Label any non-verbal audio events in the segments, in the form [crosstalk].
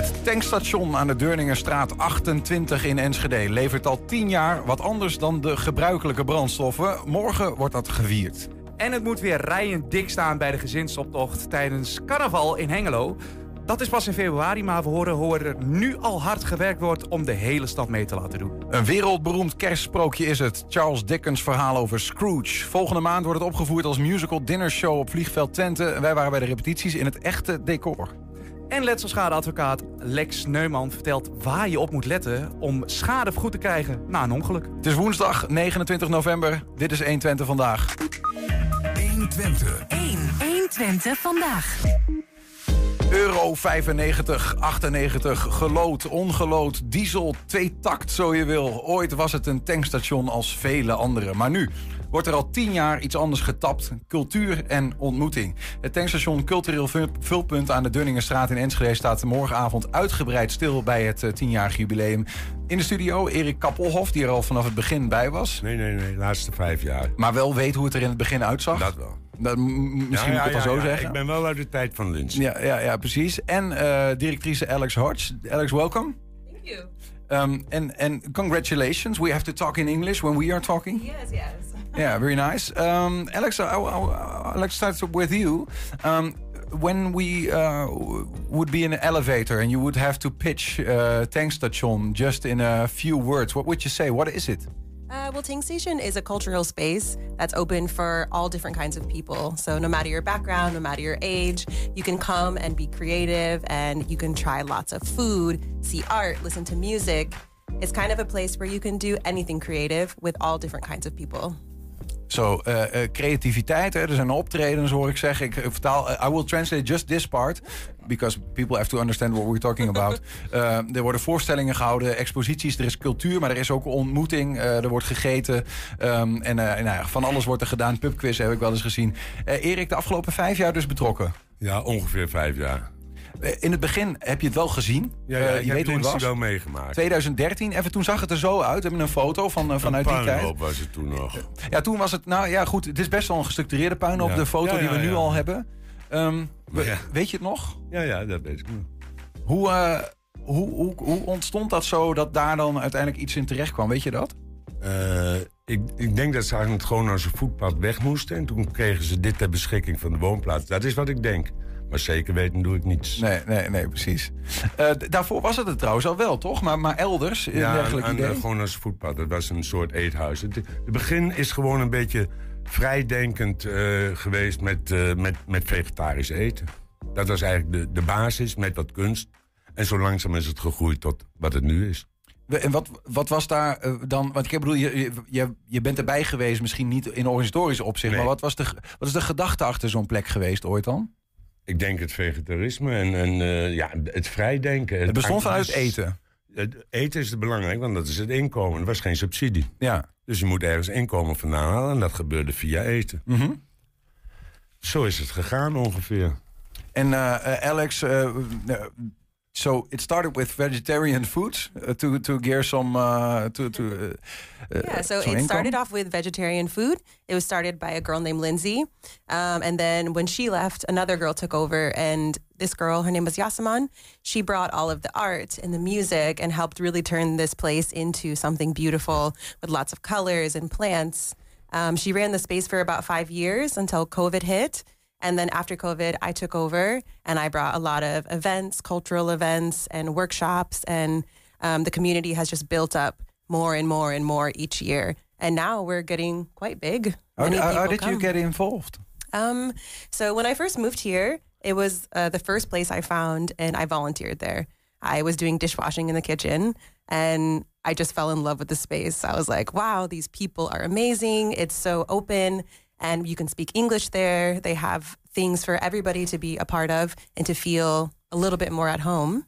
Het tankstation aan de Deurningerstraat 28 in Enschede levert al 10 jaar wat anders dan de gebruikelijke brandstoffen. Morgen wordt dat gevierd. En het moet weer rijend dik staan bij de gezinsoptocht tijdens carnaval in Hengelo. Dat is pas in februari, maar we horen hoe er nu al hard gewerkt wordt om de hele stad mee te laten doen. Een wereldberoemd kerstsprookje is het. Charles Dickens verhaal over Scrooge. Volgende maand wordt het opgevoerd als musical dinnershow op Vliegveld Twente. Wij waren bij de repetities in het echte decor. En letselschadeadvocaat Lex Neumann vertelt waar je op moet letten om schade vergoed te krijgen na een ongeluk. Het is woensdag 29 november. Dit is 120 vandaag. 120. 1. 120 vandaag. Euro 95, 98, gelood, ongelood, diesel, twee takt zo je wil. Ooit was het een tankstation als vele andere. Maar nu wordt er al tien jaar iets anders getapt. Cultuur en ontmoeting. Het tankstation Cultureel Vulpunt aan de Dunningenstraat in Enschede... staat morgenavond uitgebreid stil bij het uh, tienjarig jubileum. In de studio Erik Kappelhof, die er al vanaf het begin bij was. Nee, nee, nee, de laatste vijf jaar. Maar wel weet hoe het er in het begin uitzag. Dat wel. Dat, misschien moet ik het dan zo zeggen. Ik ben wel uit de tijd van Lins. Ja, ja, ja precies. En uh, directrice Alex Hodge. Alex, welcome. Thank you. Um, and, and congratulations. We have to talk in English when we are talking. Yes, yes. Yeah, very nice. Um, Alex, I, I, let's start with you. Um, when we uh, would be in an elevator and you would have to pitch uh, Tank Station just in a few words, what would you say? What is it? Uh, well, Tank Station is a cultural space that's open for all different kinds of people. So, no matter your background, no matter your age, you can come and be creative and you can try lots of food, see art, listen to music. It's kind of a place where you can do anything creative with all different kinds of people. Zo, uh, uh, creativiteit. Hè? Er zijn optredens, hoor ik zeggen. Ik vertaal. Uh, I will translate just this part. Because people have to understand what we're talking about. [laughs] er worden voorstellingen gehouden, exposities. Er is cultuur, maar er is ook ontmoeting. er wordt gegeten. Um, en nou ja, van alles wordt er gedaan. Pubquiz heb ik wel eens gezien. Erik, de afgelopen vijf jaar dus betrokken? Ja, ongeveer vijf jaar. In het begin heb je het wel gezien. Ja, ja je weet hoe het was. wel meegemaakt. 2013, even toen zag het er zo uit. We hebben een foto van, uh, vanuit die tijd. was het toen nog. Ja, toen was het, nou ja goed, het is best wel een gestructureerde puinhoop. Ja. De foto die we nu al hebben. Um, weet je het nog? Ja, ja, dat weet ik nog. Hoe, uh, hoe, hoe, hoe ontstond dat zo dat daar dan uiteindelijk iets in terecht kwam? Weet je dat? Ik, ik, denk dat ze eigenlijk gewoon naar zijn voetpad weg moesten. En toen kregen ze dit ter beschikking van de woonplaats. Dat is wat ik denk. Maar zeker weten doe ik niets. Nee, nee, nee, precies. Uh, daarvoor was het het trouwens al wel, toch? Maar, maar elders, in ja, dergelijk aan, idee? gewoon als voetpad. Dat was een soort eethuis. Het, het begin is gewoon een beetje vrijdenkend uh, geweest met, uh, met, met vegetarisch eten. Dat was eigenlijk de, de basis met wat kunst. En zo langzaam is het gegroeid tot wat het nu is. En wat, wat was daar uh, dan? Want ik bedoel, je, je, je bent erbij geweest, misschien niet in organisatorisch opzicht. Nee. Maar wat, was de, wat is de gedachte achter zo'n plek geweest ooit dan? Ik denk het vegetarisme en, en uh, ja, het vrijdenken. Het, het bestond vanuit eten? Het eten is belangrijk, want dat is het inkomen. Het was geen subsidie. Ja. Dus je moet ergens inkomen vandaan halen en dat gebeurde via eten. Mm -hmm. Zo is het gegaan ongeveer. En uh, Alex, uh, so it started with vegetarian foods uh, to to gear some uh, to to. Uh, yeah, so it income? started off with vegetarian food. It was started by a girl named Lindsay, um, and then when she left, another girl took over. And this girl, her name was Yasaman. She brought all of the art and the music and helped really turn this place into something beautiful with lots of colors and plants. Um, she ran the space for about five years until COVID hit. And then after COVID, I took over and I brought a lot of events, cultural events, and workshops. And um, the community has just built up more and more and more each year. And now we're getting quite big. How, how, did come. you get involved? Um, so when I first moved here, it was uh, the first place I found, and I volunteered there. I was doing dishwashing in the kitchen, and I just fell in love with the space. I was like, wow, these people are amazing. It's so open and you can speak English there. They have things for everybody to be a part of and to feel a little bit more at home.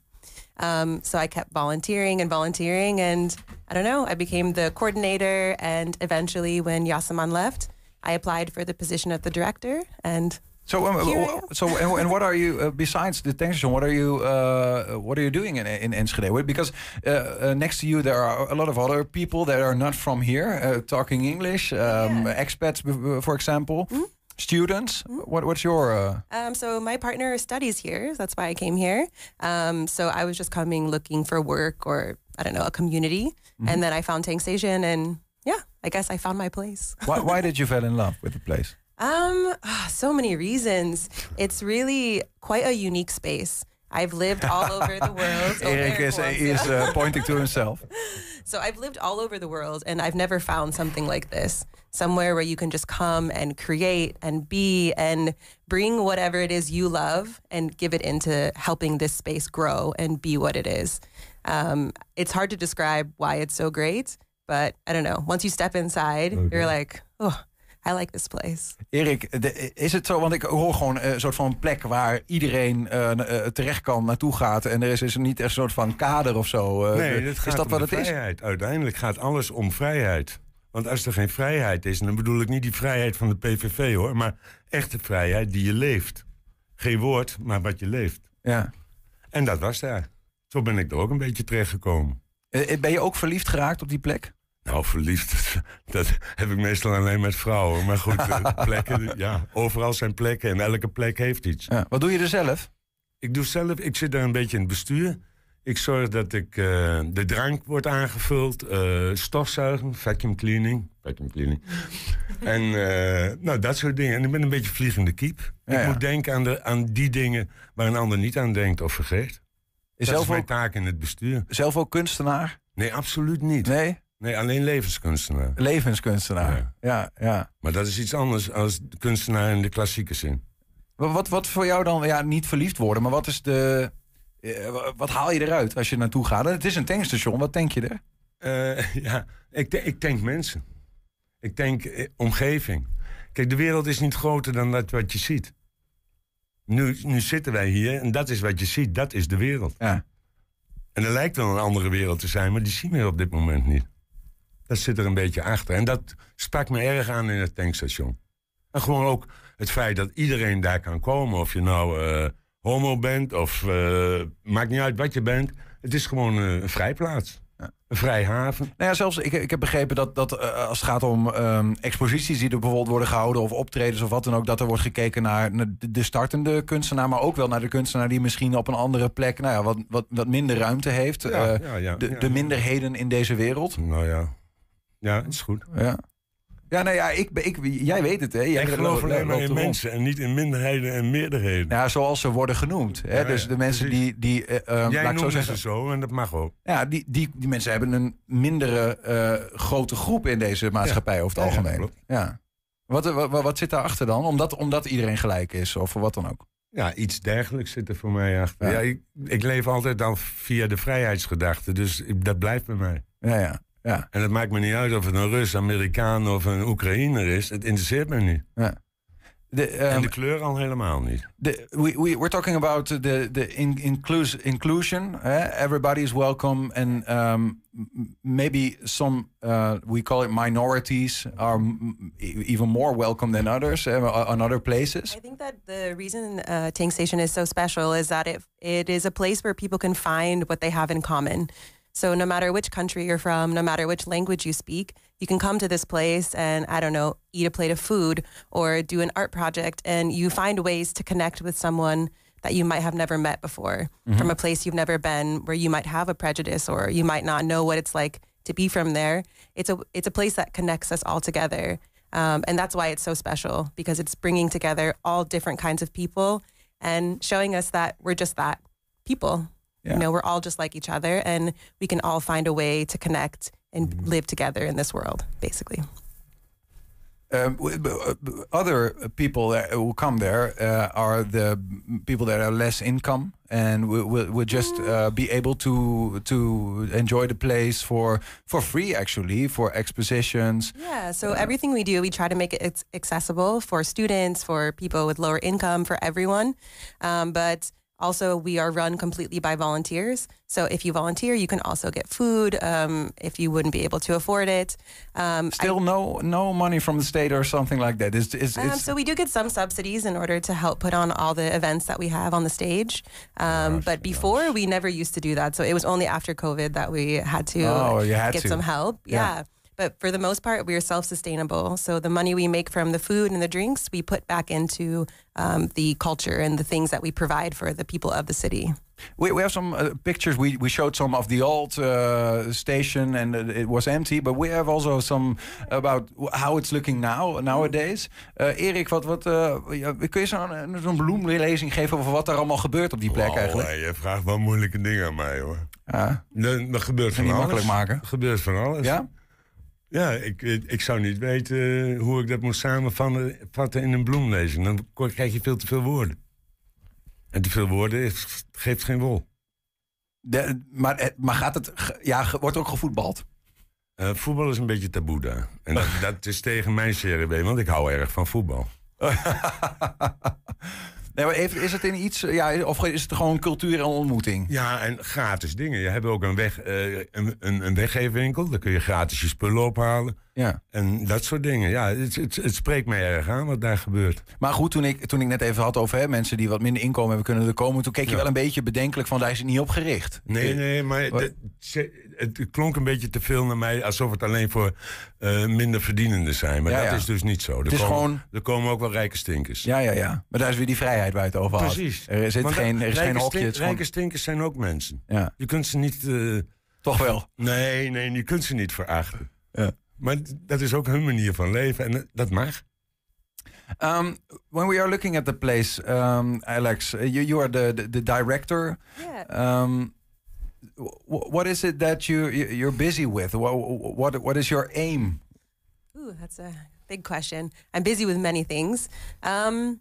Um, so I kept volunteering and volunteering, and I don't know, I became the coordinator. And eventually, when Yasaman left, I applied for the position of the director. And so, um, so, and, and, what are you uh, besides the tension? What are you, uh, what are you doing in in Enschede? Because uh, uh, next to you, there are a lot of other people that are not from here, uh, talking English, um, yeah. expats, for example. Mm -hmm. Students? What, what's your... Uh... Um, so my partner studies here. That's why I came here. Um, so I was just coming looking for work or, I don't know, a community. Mm-hmm. And then I found Tank Station and yeah, I guess I found my place. why, why [laughs] did you fall in love with the place? Um, ah, so many reasons. It's really quite a unique space. I've lived all over the world. [laughs] Oh, Erik air is, is uh, pointing to himself. [laughs] So I've lived all over the world and I've never found something like this. Somewhere where you can just come and create and be and bring whatever it is you love and give it into helping this space grow and be what it is. Um, it's hard to describe why it's so great, but I don't know. Once you step inside, you're like, oh, I like this place. Erik, de- is het zo, want ik hoor gewoon eh, een soort van plek waar iedereen eh, eh, terecht kan, naartoe gaat. En er is, is er niet echt een soort van kader of zo. eh, Nee, het gaat is dat om wat de het is? vrijheid. Uiteindelijk gaat alles om vrijheid. Want als er geen vrijheid is, en dan bedoel ik niet die vrijheid van de PVV hoor, maar echte vrijheid die je leeft. Geen woord, maar wat je leeft. Ja. En dat was daar. Zo ben ik er ook een beetje terechtgekomen. Eh, Ben je ook verliefd geraakt op die plek? Nou, verliefd, [laughs] dat heb ik meestal alleen met vrouwen. Maar goed, eh, [laughs] plekken, ja, overal zijn plekken en elke plek heeft iets. Ja. Wat doe je er zelf? Ik doe zelf, ik zit daar een beetje in het bestuur. Ik zorg dat ik, eh, de drank wordt aangevuld, eh, stofzuigen, vacuum cleaning. Vacuum cleaning. [laughs] en nou, dat soort dingen. En ik ben een beetje vliegende kiep. Ja, ik ja. moet denken aan, de, aan die dingen waar een ander niet aan denkt of vergeet. Is dat zelf is mijn ook, taak in het bestuur. zelf ook kunstenaar? Nee, absoluut niet. Nee, Nee? alleen levenskunstenaar. Levenskunstenaar. Ja. Ja, ja. Maar dat is iets anders als kunstenaar in de klassieke zin. Wat, wat, wat voor jou dan, ja, niet verliefd worden, maar wat is de. eh, wa- wat haal je eruit als je naartoe gaat? En het is een tankstation, wat denk je er? Eh, ja, ik, ik denk mensen. Ik denk eh, omgeving. Kijk, de wereld is niet groter dan dat wat je ziet. Nu, nu zitten wij hier en dat is wat je ziet. Dat is de wereld. Ja. En er lijkt wel een andere wereld te zijn, maar die zien we op dit moment niet. Dat zit er een beetje achter. En dat sprak me erg aan in het tankstation. En gewoon ook het feit dat iedereen daar kan komen. Of je nou eh, homo bent of eh, maakt niet uit wat je bent. Het is gewoon eh, een vrijplaats. Een vrij haven. Nou ja, zelfs ik, ik heb begrepen dat, dat als het gaat om ehm, exposities die er bijvoorbeeld worden gehouden, of optredens of wat dan ook, dat er wordt gekeken naar de- de startende kunstenaar, maar ook wel naar de kunstenaar die misschien op een andere plek nou ja, wat, wat, wat minder ruimte heeft. Ja, ja, ja, de, de minderheden in deze wereld. Nou ja. Ja, dat is goed. Ja. Ja, nou ja, ik, ik, jij weet het, hè? Jij ik geloof lo- alleen maar in mensen en niet in minderheden en meerderheden. Ja, zoals ze worden genoemd. Hè? Ja, dus ja, de mensen precies. die, die ehm, Jij laat ik zo zeggen, ze zo en dat mag ook. Ja, die, die, die mensen hebben een mindere eh, grote groep in deze maatschappij over het Ja, ja, algemeen. klopt. Ja. Wat, wat, wat, zit daarachter dan? Omdat, omdat iedereen gelijk is of wat dan ook. Ja, iets dergelijks zit er voor mij achter. Ja. Ja. ik, ik leef altijd al via de vrijheidsgedachte, dus dat blijft bij mij. Ja, ja. Ja, En het maakt me niet uit of het een Rus, Amerikaan of een Oekraïner is. Het interesseert me niet. ja. De, en ehm, de kleur al helemaal niet. de, we, we, we're talking about the, the in, inclus, inclusion. eh? Everybody is welcome. And um, maybe some, uh, we call it minorities, are m- e- even more welcome than others uh, on other places. I think that the reason uh, Tank Station is so special is that it it is a place where people can find what they have in common. So no matter which country you're from, no matter which language you speak, you can come to this place and I don't know, eat a plate of food or do an art project, and you find ways to connect with someone that you might have never met before from a place you've never been, where you might have a prejudice or you might not know what it's like to be from there. It's a it's a place that connects us all together. Um, and that's why it's so special because it's bringing together all different kinds of people and showing us that we're just that people. Yeah. You know, we're all just like each other and we can all find a way to connect and live together in this world, basically. Um, w- other people that who come there uh, are the people that are less income and will, will, will just uh, be able to to enjoy the place for for free actually for expositions. Yeah, so everything we do, we try to make it accessible for students, for people with lower income, for everyone. Um, but also, we are run completely by volunteers. So if you volunteer, you can also get food um, if you wouldn't be able to afford it. Um, I- Still no no money from the state or something like that. It's, it's, Um, it's, so we do get some subsidies in order to help put on all the events that we have on the stage. Um, but before, we never used to do that. So it was only after COVID that we had to Oh, get to. some help. Yeah. Yeah. But for the most part, we are self-sustainable. So the money we make from the food and the drinks, we put back into um, the culture and the things that we provide for the people of the city. We, we have some uh, pictures. We, we showed some of the old uh, station and it was empty. But we have also some about how it's looking now nowadays. Uh, Erik, wat, wat, uh, kun je zo'n zo'n bloemlezing geven over wat er allemaal gebeurt op die plek wow, eigenlijk? Je vraagt wel moeilijke dingen aan mij hoor. Ja. Er, gebeurt van alles. makkelijk maken. Er gebeurt van alles. Ja? Ja, ik, ik zou niet weten hoe ik dat moet samenvatten in een bloemlezing. Dan krijg je veel te veel woorden. En te veel woorden geeft geen wol. De, maar, maar gaat het, ja, wordt ook gevoetbald? Uh, voetbal is een beetje taboe daar. En dat, [laughs] dat is tegen mijn CRB, want ik hou erg van voetbal. [laughs] Nee, maar is het in iets, ja, of is het gewoon cultuur en ontmoeting? Ja, en gratis dingen. Je hebt ook een, weg, uh, een, een, een weggeefwinkel. Daar kun je gratis je spullen ophalen. Ja. En dat soort dingen. Ja, het, het, het, spreekt mij erg aan wat daar gebeurt. Maar goed, toen ik, toen ik net even had over hè, mensen die wat minder inkomen hebben kunnen er komen. Toen keek je wel een beetje bedenkelijk van daar is het niet op gericht. Nee, nee, maar het klonk een beetje te veel naar mij alsof het alleen voor uh, minder verdienenden zijn. Maar ja, dat ja. is dus niet zo. Er, het is komen, gewoon... er komen ook wel rijke stinkers. Ja, ja, ja. Maar daar is weer die vrijheid waar je het over had. Precies. Er zit Want geen, er is geen rijke, hokje. stink, stinkers zijn ook mensen. Ja. Je kunt ze niet... uh, Toch wel. nee, nee, je kunt ze niet verachten. Ja. Maar dat is ook hun manier van leven en dat mag. Um, when we are looking at the place, um, Alex, uh, you, you are the, the, the director. Yeah. Um, wh- what is it that you you- you're busy with? What what, what is your aim? Ooh, that's a big question. I'm busy with many things. Um,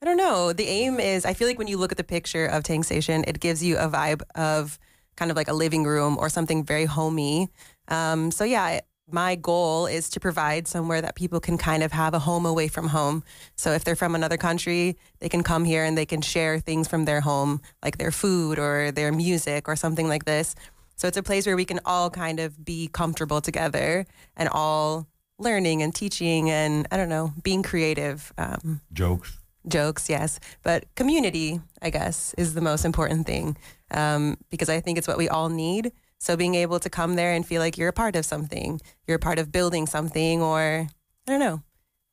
I don't know. The aim is I feel like when you look at the picture of Tang Station, it gives you a vibe of kind of like a living room or something very homey. Um, so yeah, my goal is to provide somewhere that people can kind of have a home away from home. So if they're from another country, they can come here and they can share things from their home, like their food or their music or something like this. So it's a place where we can all kind of be comfortable together and all learning and teaching and I don't know, being creative. Um, Jokes. jokes, yes, but community, I guess, is the most important thing um, because I think it's what we all need. So being able to come there and feel like you're a part of something, you're a part of building something, or I don't know,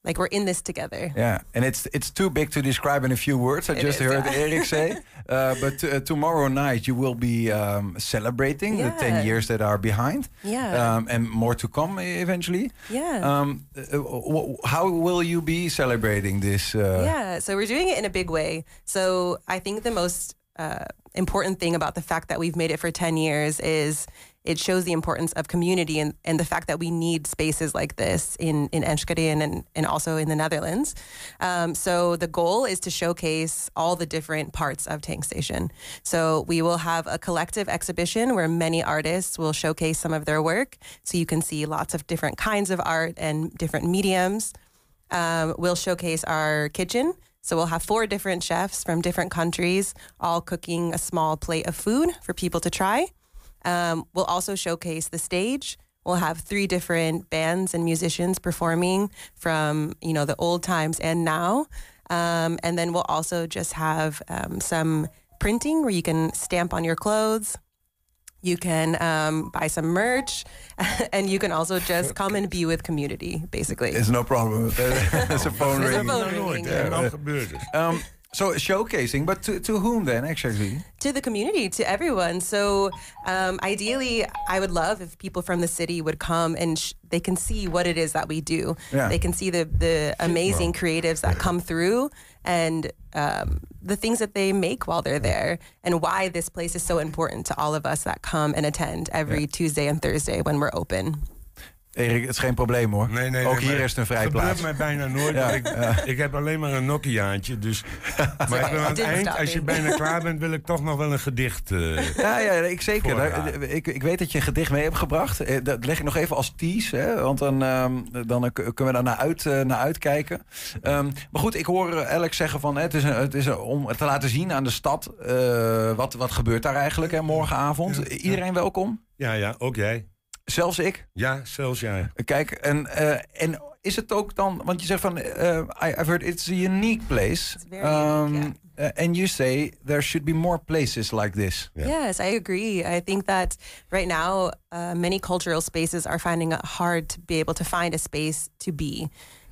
like we're in this together. Yeah, and it's it's too big to describe in a few words. I It just is, heard yeah. [laughs] Eric say. Uh, but uh, tomorrow night you will be um, celebrating the ten years that are behind, Yeah, um, and more to come eventually. yeah. Um, uh, how will you be celebrating this? Uh, yeah, so we're doing it in a big way. So I think the most uh, important thing about the fact that we've made it for 10 years is it shows the importance of community and, and the fact that we need spaces like this in, in Enschede and, and, also in the Netherlands. Um, so the goal is to showcase all the different parts of Tank Station. So we will have a collective exhibition where many artists will showcase some of their work. So you can see lots of different kinds of art and different mediums um, we'll showcase our kitchen. So we'll have four different chefs from different countries, all cooking a small plate of food for people to try. Um, we'll also showcase the stage. We'll have three different bands and musicians performing from you know the old times and now, um, and then we'll also just have um, some printing where you can stamp on your clothes. You can um, buy some merch, [laughs] and you can also just come and be with community, basically. There's no problem. [laughs] There's a phone There's a phone Nou, nooit. ringing. En dan gebeurt het. Um, so showcasing, but to, to whom then actually? to the community, to everyone. So um, ideally, I would love if people from the city would come and sh- they can see what it is that we do. Yeah. They can see the the amazing creatives that come through and um, the things that they make while they're there, and why this place is so important to all of us that come and attend every Tuesday and Thursday when we're open. Erik, het is geen probleem hoor. Nee, nee, Ook nee, hier is het een vrij gebeurt plaats. mij bijna nooit. Ja, ik, ik heb alleen maar een Nokiaantje. Dus, [laughs] maar ik aan het eind, als je bijna klaar bent, wil ik toch nog wel een gedicht. eh, Ja, ja, ik zeker. Voorraad. Daar- Ik, ik weet dat je een gedicht mee hebt gebracht. Eh, Dat leg ik nog even als tease, hè, want dan, ehm, dan kunnen we daar naar, uit, eh, naar uitkijken. Ehm, maar goed, ik hoor eh, Alex zeggen van hè, het is, een, het is een- om te laten zien aan de stad eh, wat, wat gebeurt daar eigenlijk hè, morgenavond. Iedereen welkom, ja, ja, ook jij. Zelfs ik. Ja, zelfs jij. Kijk, en, eh, en is het ook dan, want je zegt van, eh, I, I've heard it's a unique place. It's very unique, yeah. uh, and you say there should be more places like this. Yeah. Yes, I agree. I think that right now, uh, many cultural spaces are finding it hard to be able to find a space to be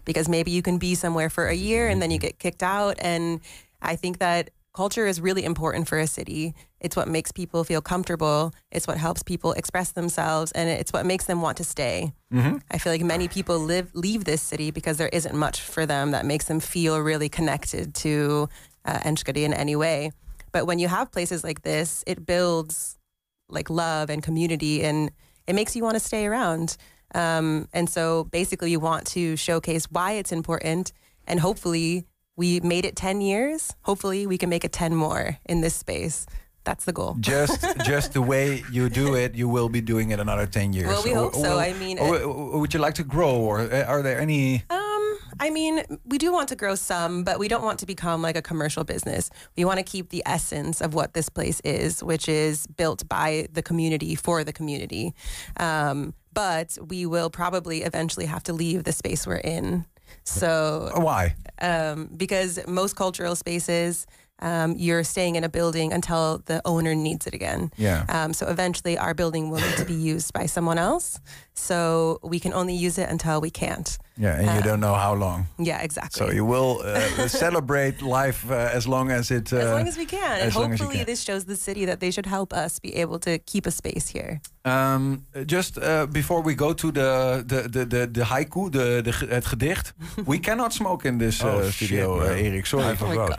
because maybe you can be somewhere for a year and then you get kicked out. And I think that culture is really important for a city. It's what makes people feel comfortable. It's what helps people express themselves, and it's what makes them want to stay. Mm-hmm. I feel like many people live leave this city because there isn't much for them that makes them feel really connected to uh, Enschede in any way. But when you have places like this, it builds like love and community, and it makes you want to stay around. Um, and so basically, you want to showcase why it's important, and hopefully, we made it 10 years. Hopefully, we can make it 10 more in this space. That's the goal. Just, [laughs] just the way you do it, you will be doing it another 10 years. Well, we hope so. I mean, or, would you like to grow, or uh, are there any? Um, I mean, we do want to grow some, but we don't want to become like a commercial business. We want to keep the essence of what this place is, which is built by the community for the community. Um, but we will probably eventually have to leave the space we're in so why? Um, because most cultural spaces um, you're staying in a building until the owner needs it again. Yeah. Um, so eventually, our building will need to be used by someone else. So we can only use it until we can't. Yeah, and uh, you don't know how long. Yeah, exactly. So you will uh, [laughs] celebrate life uh, as long as it. as long as we can, and hopefully this shows the city that they should help us be able to keep a space here. Um, just uh, before we go to the the the the, the haiku, the, the het gedicht, [laughs] we cannot smoke in this oh, studio, shit, Erik. Sorry. Oh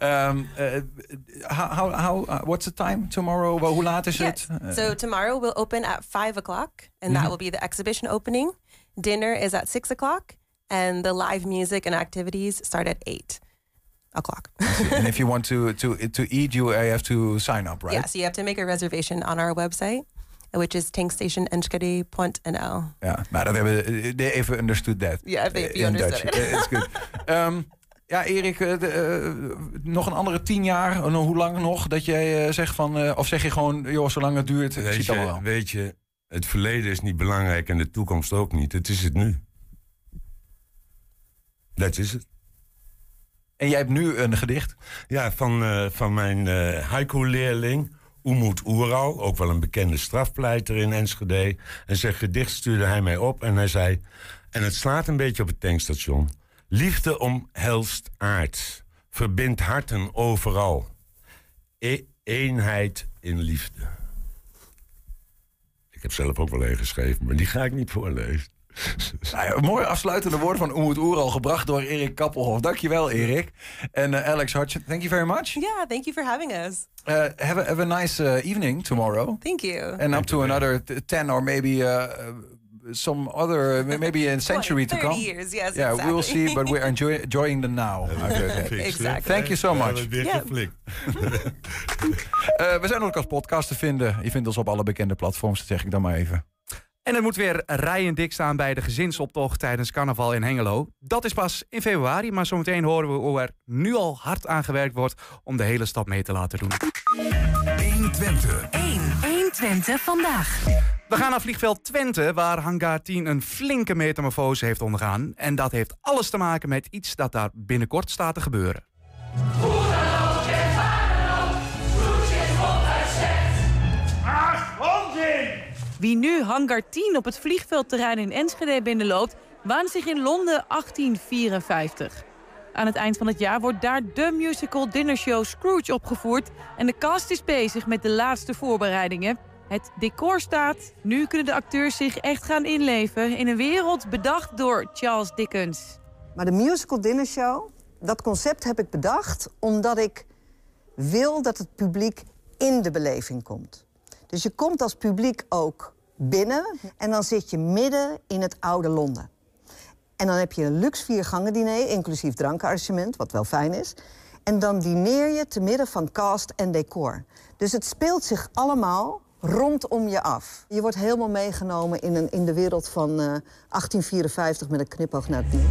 [laughs] um, how how, how what's the time tomorrow? Well, hoe laat is yes. het? so tomorrow we'll open at five o'clock, and mm -hmm. that will be the exhibition opening. Dinner is at six o'clock, and the live music and activities start at eight o'clock. and [laughs] if you want to to to eat, you have to sign up, right? Yeah, so you have to make a reservation on our website. Which is tankstationenschede.nl. Ja, maar dat hebben they even understood that. Ja, yeah, they in Dutch. It's good. um, [laughs] ja, Erik, uh, uh, nog een andere tien jaar, uh, hoe lang nog, dat jij zegt van, of zeg je gewoon, joh, zolang het duurt, weet je, wel. Weet je, het verleden is niet belangrijk en de toekomst ook niet. Het is het nu. Dat is het. En jij hebt nu een gedicht? Ja, van, uh, van mijn uh, haiku-leerling, Umut Oeral. Ook wel een bekende strafpleiter in Enschede. En zijn gedicht stuurde hij mij op en hij zei... En het slaat een beetje op het tankstation. Liefde omhelst aard. Verbindt harten overal. E eenheid in liefde heb zelf ook wel een geschreven, maar die ga ik niet voorlezen. [laughs] Nou ja, mooi afsluitende woord van Umut al gebracht door Erik Kappelhof. Dankjewel, Erik. En uh, Alex Hutchin, thank you very much. Yeah, thank you for having us. Uh, have, a, have a nice uh, evening tomorrow. Thank you. And up to another 10 or maybe some other maybe a [laughs] century to come. years, yes. Yeah, exactly. we will see, but we're enjoy, enjoying the now. [laughs] exactly. Thank you so much. Yeah. [laughs] uh, we zijn ook als podcast te vinden. Je vindt ons op alle bekende platforms, dat zeg ik dan maar even. En het moet weer rijen dik staan bij de gezinsoptocht tijdens carnaval in Hengelo. Dat is pas in februari, maar zometeen horen we hoe er nu al hard aan gewerkt wordt om de hele stad mee te laten doen. 120. 1. 120 vandaag. We gaan naar vliegveld Twente, waar Hangar 10 een flinke metamorfose heeft ondergaan. En dat heeft alles te maken met iets dat daar binnenkort staat te gebeuren. Wie nu Hangar 10 op het vliegveldterrein in Enschede binnenloopt, waan zich in Londen 1854. Aan het eind van het jaar wordt daar de musical dinnershow Scrooge opgevoerd en de cast is bezig met de laatste voorbereidingen. Het decor staat. Nu kunnen de acteurs zich echt gaan inleven in een wereld bedacht door Charles Dickens. Maar de musical dinner show, dat concept heb ik bedacht omdat ik wil dat het publiek in de beleving komt. Dus je komt als publiek ook binnen en dan zit je midden in het oude Londen. En dan heb je een luxe viergangen diner, inclusief drankarrangement, wat wel fijn is. En dan dineer je te midden van cast en decor. Dus het speelt zich allemaal rondom je af. Je wordt helemaal meegenomen in, een, in de wereld van uh, 1854 met een knipoog naar het bier.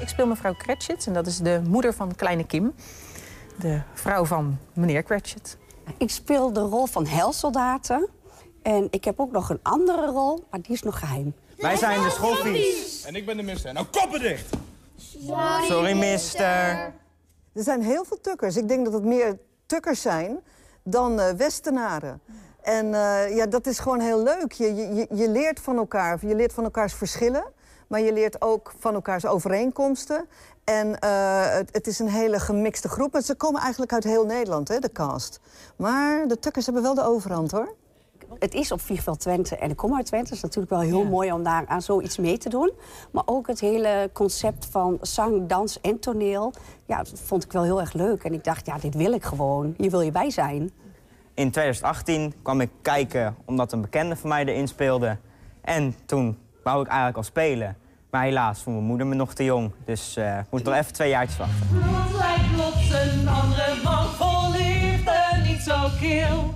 Ik speel mevrouw Cratchit en dat is de moeder van kleine Kim. De vrouw van meneer Cratchit. Ik speel de rol van helsoldaten. En ik heb ook nog een andere rol, maar die is nog geheim. Wij zijn de schoffies. En ik ben de mister. Nou, koppen dicht! Sorry, mister. Er zijn heel veel tukkers. Ik denk dat het meer tukkers zijn dan uh, westenaren. En uh, ja, dat is gewoon heel leuk. Je, je, je leert van elkaar. Je leert van elkaars verschillen. Maar je leert ook van elkaars overeenkomsten. En uh, het, het, is een hele gemixte groep. En ze komen eigenlijk uit heel Nederland, hè, de cast. Maar de tukkers hebben wel de overhand, hoor. Het is op Vliegveld Twente en ik kom uit Twente. Het is natuurlijk wel heel mooi om daar aan zoiets mee te doen. Maar ook het hele concept van zang, dans en toneel... ja, dat vond ik wel heel erg leuk. En ik dacht, ja, dit wil ik gewoon. Hier wil je bij zijn. In 2018 kwam ik kijken omdat een bekende van mij erin speelde. En toen wou ik eigenlijk al spelen. Maar helaas vond mijn moeder me nog te jong. Dus uh, ik moet nog even twee jaartjes wachten. Bloed lijkt plots een andere man vol liefde, niet zo kil.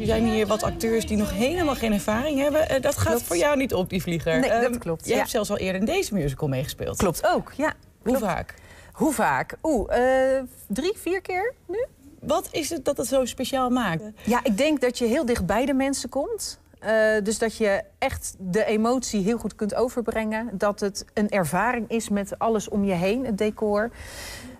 Er zijn hier wat acteurs die nog helemaal geen ervaring hebben. Uh, dat gaat Klopt. voor jou niet op, die vlieger. Nee, dat Ehm, klopt, ja. hebt zelfs al eerder in deze musical meegespeeld. Klopt ook, ja. Hoe vaak? Hoe vaak? Oeh, eh, drie, vier keer nu? Wat is het dat het zo speciaal maakt? Ja, ik denk dat je heel dicht bij de mensen komt. Eh, dus dat je echt de emotie heel goed kunt overbrengen. Dat het een ervaring is met alles om je heen, het decor.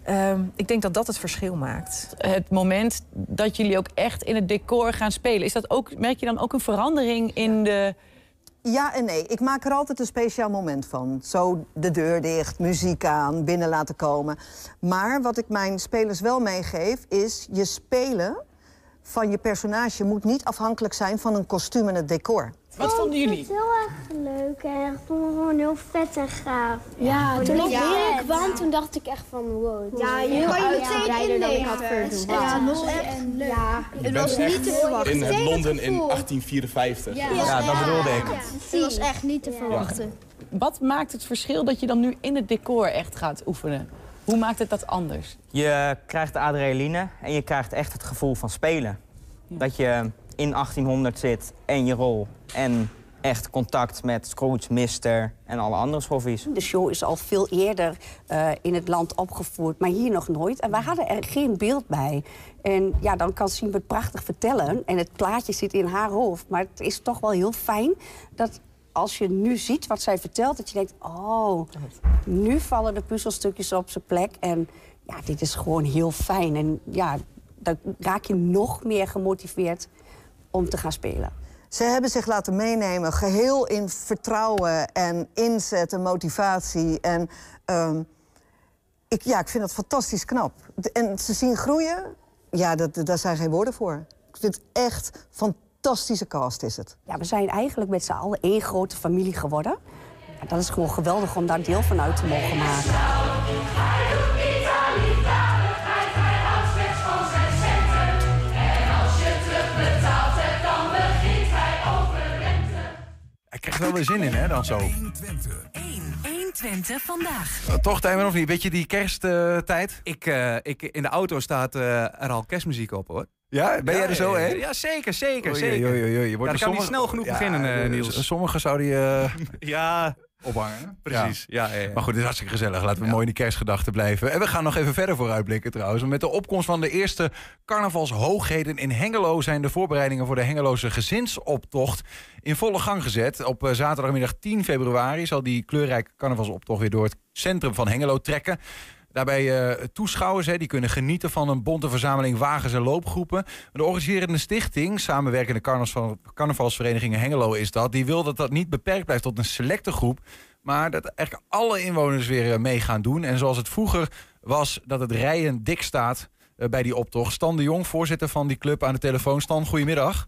Ehm, ik denk dat dat het verschil maakt. Het moment dat jullie ook echt in het decor gaan spelen, is dat ook, merk je dan ook een verandering in de. Ja en nee. Ik maak er altijd een speciaal moment van. Zo de deur dicht, muziek aan, binnen laten komen. Maar wat ik mijn spelers wel meegeef, is je spelen van je personage moet niet afhankelijk zijn van een kostuum en het decor. Wat vonden jullie? Het is heel erg leuk en ik vond het gewoon heel vet en gaaf. Ja, toen ik heel hier kwam, toen dacht ik echt van wow. Ja, je kan je meteen dan ik had inleven. verwacht. Ja, Ja, mooi en leuk. Ja, Je bent echt in het Meteen Londen in gevoel. 1854. Ja, dat bedoelde ik. Het was echt niet te verwachten. Wat maakt het verschil dat je dan nu in het decor echt gaat oefenen? Hoe maakt het dat anders? Je krijgt de adrenaline en je krijgt echt het gevoel van spelen. Dat je in 1800 zit en je rol. En echt contact met Scrooge, Mister en alle andere schoffies. De show is al veel eerder eh, in het land opgevoerd, maar hier nog nooit. En wij hadden er geen beeld bij. En ja, dan kan Siem het prachtig vertellen. En het plaatje zit in haar hoofd. Maar het is toch wel heel fijn dat als je nu ziet wat zij vertelt... dat je denkt, oh, nu vallen de puzzelstukjes op zijn plek. En ja, dit is gewoon heel fijn. En ja, dan raak je nog meer gemotiveerd om te gaan spelen. Ze hebben zich laten meenemen, geheel in vertrouwen en inzet en motivatie. En ehm, ik, ja, ik vind dat fantastisch knap. En ze zien groeien, ja, dat, daar zijn geen woorden voor. Ik vind het echt fantastische cast is het. Ja, we zijn eigenlijk met z'n allen één grote familie geworden. Ja, dat is gewoon geweldig om daar deel van uit te mogen maken. Hij krijgt wel weer zin in, hè, dan zo. 120 vandaag. Uh, toch, Tijmen, of niet? Weet je die kersttijd? Ik, eh, ik, in de auto staat eh, er al kerstmuziek op, hoor. ja, ben jij er zo, hè? Ja, zeker, zeker, zeker. oei, oei, oei. Je Ja, wordt dan kan niet snel genoeg Ja, beginnen, eh, eh, Niels. Sommigen zouden je [laughs] Ja, ophangen. [laughs] precies. Ja. Ja, ja, Maar goed, het is hartstikke gezellig. Laten we mooi in die kerstgedachten blijven. En we gaan nog even verder vooruitblikken trouwens. Met de opkomst van de eerste carnavalshoogheden in Hengelo... zijn de voorbereidingen voor de Hengeloze gezinsoptocht in volle gang gezet. Op eh, zaterdagmiddag 10 februari zal die kleurrijke carnavalsoptocht... weer door het centrum van Hengelo trekken. Daarbij eh, toeschouwers hè, die kunnen genieten van een bonte verzameling wagens en loopgroepen. De organiserende stichting, samenwerkende carnaval- carnavalsverenigingen Hengelo is dat... die wil dat dat niet beperkt blijft tot een selecte groep... maar dat eigenlijk alle inwoners weer eh, mee gaan doen. En zoals het vroeger was dat het rijden dik staat eh, bij die optocht. Stan de Jong, voorzitter van die club aan de telefoon. Stan, goedemiddag.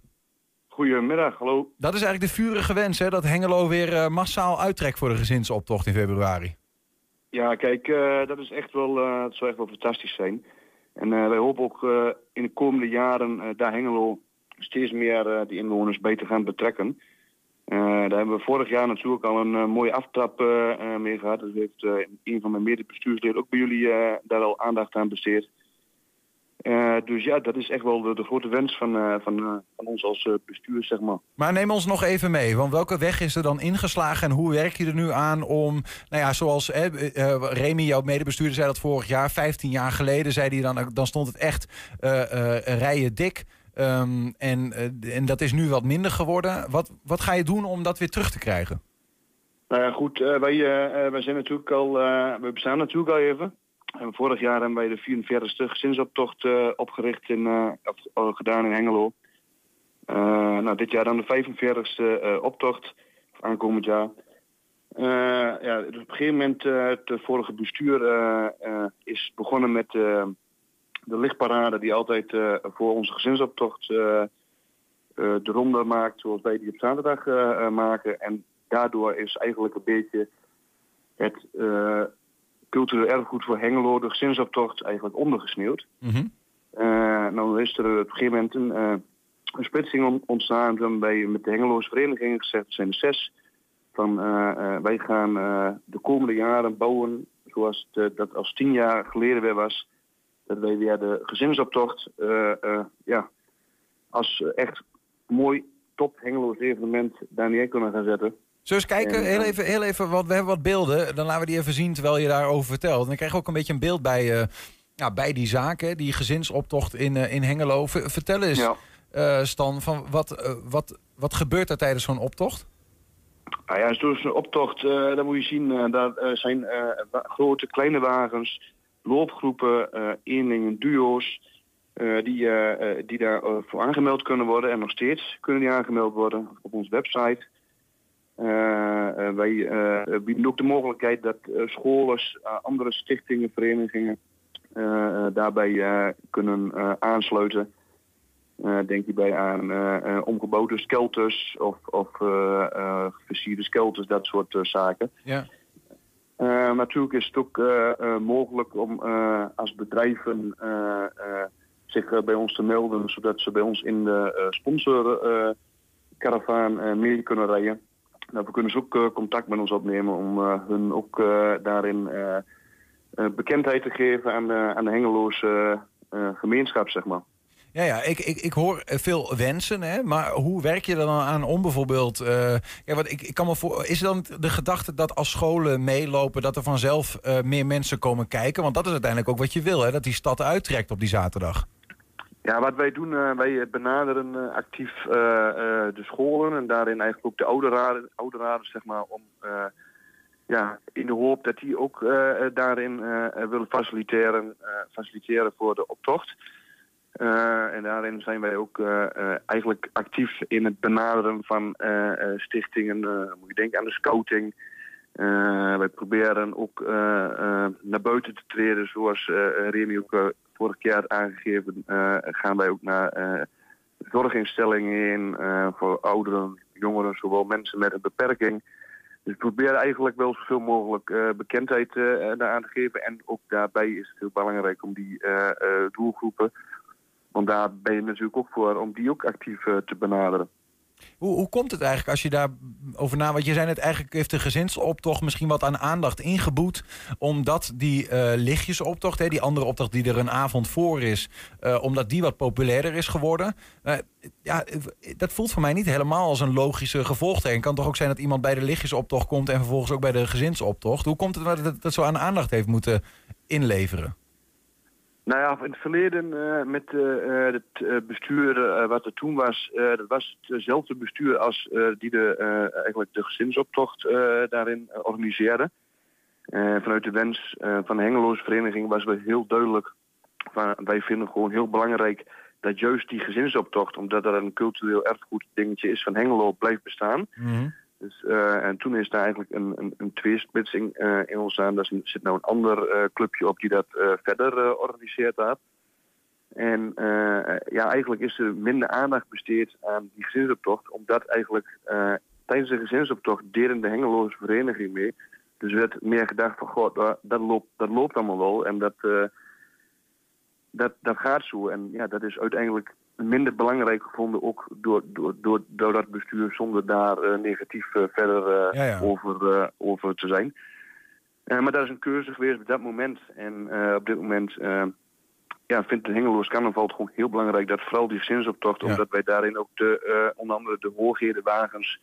Goedemiddag, hallo. Dat is eigenlijk de vurige wens, hè, dat Hengelo weer massaal uittrekt voor de gezinsoptocht in februari. Ja, kijk, eh, dat is echt wel, eh, het zou echt wel fantastisch zijn. En eh, wij hopen ook eh, in de komende jaren eh, daar Hengelo steeds meer eh, die inwoners bij te gaan betrekken. Eh, daar hebben we vorig jaar natuurlijk al een eh, mooie aftrap eh, eh, mee gehad. Dus heeft eh, een van mijn medebestuursleden ook bij jullie eh, daar al aandacht aan besteed. Eh, dus ja, dat is echt wel de, de grote wens van, eh, van, eh, van ons als bestuur, zeg maar. Maar neem ons nog even mee, want welke weg is er dan ingeslagen en hoe werk je er nu aan om, nou ja, zoals eh, Remy, jouw medebestuurder, zei dat vorig jaar, 15 jaar geleden, zei hij dan, dan stond het echt rijen dik. Ehm, en, en dat is nu wat minder geworden. Wat, wat ga je doen om dat weer terug te krijgen? Nou ja, goed, wij, wij zijn natuurlijk al, we bestaan natuurlijk al even. En vorig jaar hebben wij de 44ste gezinsoptocht eh, opgericht in, eh, of gedaan in Hengelo. Eh, nou, dit jaar dan de 45ste eh, optocht, aankomend jaar. Eh, ja, op een gegeven moment, eh, het vorige bestuur eh, eh, is begonnen met eh, de lichtparade die altijd eh, voor onze gezinsoptocht eh, eh, de ronde maakt, zoals wij die op zaterdag eh, eh, maken. En daardoor is eigenlijk een beetje het eh, cultureel erfgoed voor Hengelo, de gezinsoptocht, eigenlijk ondergesneeuwd. Eh, nou is er op een gegeven moment een, eh, een splitsing on- ontstaan. Toen hebben wij met de Hengeloze verenigingen gezegd, zijn er zes, van eh, wij gaan de komende jaren bouwen zoals het, dat als tien jaar geleden weer was. Dat wij weer de gezinsoptocht ja, als echt mooi top Hengeloos evenement daar neer kunnen gaan zetten. We eens kijken, En, heel even, heel even want we hebben wat beelden. Dan laten we die even zien terwijl je daarover vertelt. En dan krijg je ook een beetje een beeld bij, eh, ja, bij die zaken, die gezinsoptocht in, eh, in Hengelo. Ver- vertel eens, eh, Stan, van wat, wat, wat gebeurt er tijdens zo'n optocht? Nou ja, dus een optocht, eh daar moet je zien, daar zijn grote, kleine wagens, loopgroepen, eenlingen, duo's, die, eh, die daar eh, voor aangemeld kunnen worden. En nog steeds kunnen die aangemeld worden op onze website. Eh, eh, wij eh, bieden ook de mogelijkheid dat scholen, andere stichtingen, verenigingen daarbij kunnen aansluiten. Denk hierbij aan omgebouwde skelters of, of versierde skelters, dat soort zaken. Ja. Natuurlijk is het ook mogelijk om als bedrijven zich bij ons te melden, zodat ze bij ons in de sponsorcaravaan mee kunnen rijden. Nou, we kunnen ze ook eh, contact met ons opnemen om eh, hun ook eh, daarin bekendheid te geven aan de, aan de Hengeloze gemeenschap, zeg maar. Ja, ja ik, ik, ik hoor veel wensen, hè, maar hoe werk je er dan aan om bijvoorbeeld... eh, ja, wat ik, ik kan me voor, is dan de gedachte dat als scholen meelopen... dat er vanzelf meer mensen komen kijken? Want dat is uiteindelijk ook wat je wil, hè, dat die stad uittrekt op die zaterdag. Ja, wat wij doen, eh, wij benaderen eh, actief eh, de scholen en daarin eigenlijk ook de ouderraden zeg maar, om ja, in de hoop dat die ook daarin willen faciliteren, faciliteren voor de optocht. En daarin zijn wij ook eigenlijk actief in het benaderen van stichtingen. moet je denken aan de scouting. Eh, wij proberen ook eh, eh, naar buiten te treden, zoals Remy ook vorig jaar aangegeven. gaan wij ook naar zorginstellingen eh, voor ouderen, jongeren, zowel mensen met een beperking. Dus we proberen eigenlijk wel zoveel mogelijk bekendheid eh daaraan te geven. En ook daarbij is het heel belangrijk om die doelgroepen, want daar ben je natuurlijk ook voor, om die ook actief te benaderen. Hoe, hoe komt het eigenlijk als je daarover na... Want je zei net, eigenlijk heeft de gezinsoptocht misschien wat aan aandacht ingeboet... omdat die eh, lichtjesoptocht, hè, die andere optocht die er een avond voor is... eh, omdat die wat populairder is geworden. Eh, ja, dat voelt voor mij niet helemaal als een logische gevolgtrekking. Het kan toch ook zijn dat iemand bij de lichtjesoptocht komt... en vervolgens ook bij de gezinsoptocht. Hoe komt het dat het dat zo aan aandacht heeft moeten inleveren? Nou ja, in het verleden eh, met eh, eh, het bestuur wat er toen was, dat was hetzelfde bestuur als die de, eigenlijk de gezinsoptocht daarin organiseerde. Vanuit de wens van de Hengeloze Vereniging was we heel duidelijk van wij vinden gewoon heel belangrijk dat juist die gezinsoptocht, omdat er een cultureel erfgoed dingetje is van Hengelo, blijft bestaan. Dus, eh, en toen is daar eigenlijk een, een, een tweesplitsing eh, in ontstaan. Daar zit nou een ander eh, clubje op die dat verder organiseert had. En ja, eigenlijk is er minder aandacht besteed aan die gezinsoptocht. Omdat eigenlijk tijdens de gezinsoptocht deden de Hengeloze vereniging mee. Dus werd meer gedacht van, god, dat, loopt, dat loopt allemaal wel. En dat, dat, dat gaat zo. En ja, dat is uiteindelijk minder belangrijk gevonden, ook door, door, door, door dat bestuur, zonder daar eh, negatief eh, verder eh, Ja, ja. Over, over te zijn. Maar dat is een keuze geweest op dat moment. En op dit moment ja, vindt de Hengeloos Carnaval het gewoon heel belangrijk dat vooral die gezinsoptocht, omdat wij daarin ook de, onder andere de hoogheden wagens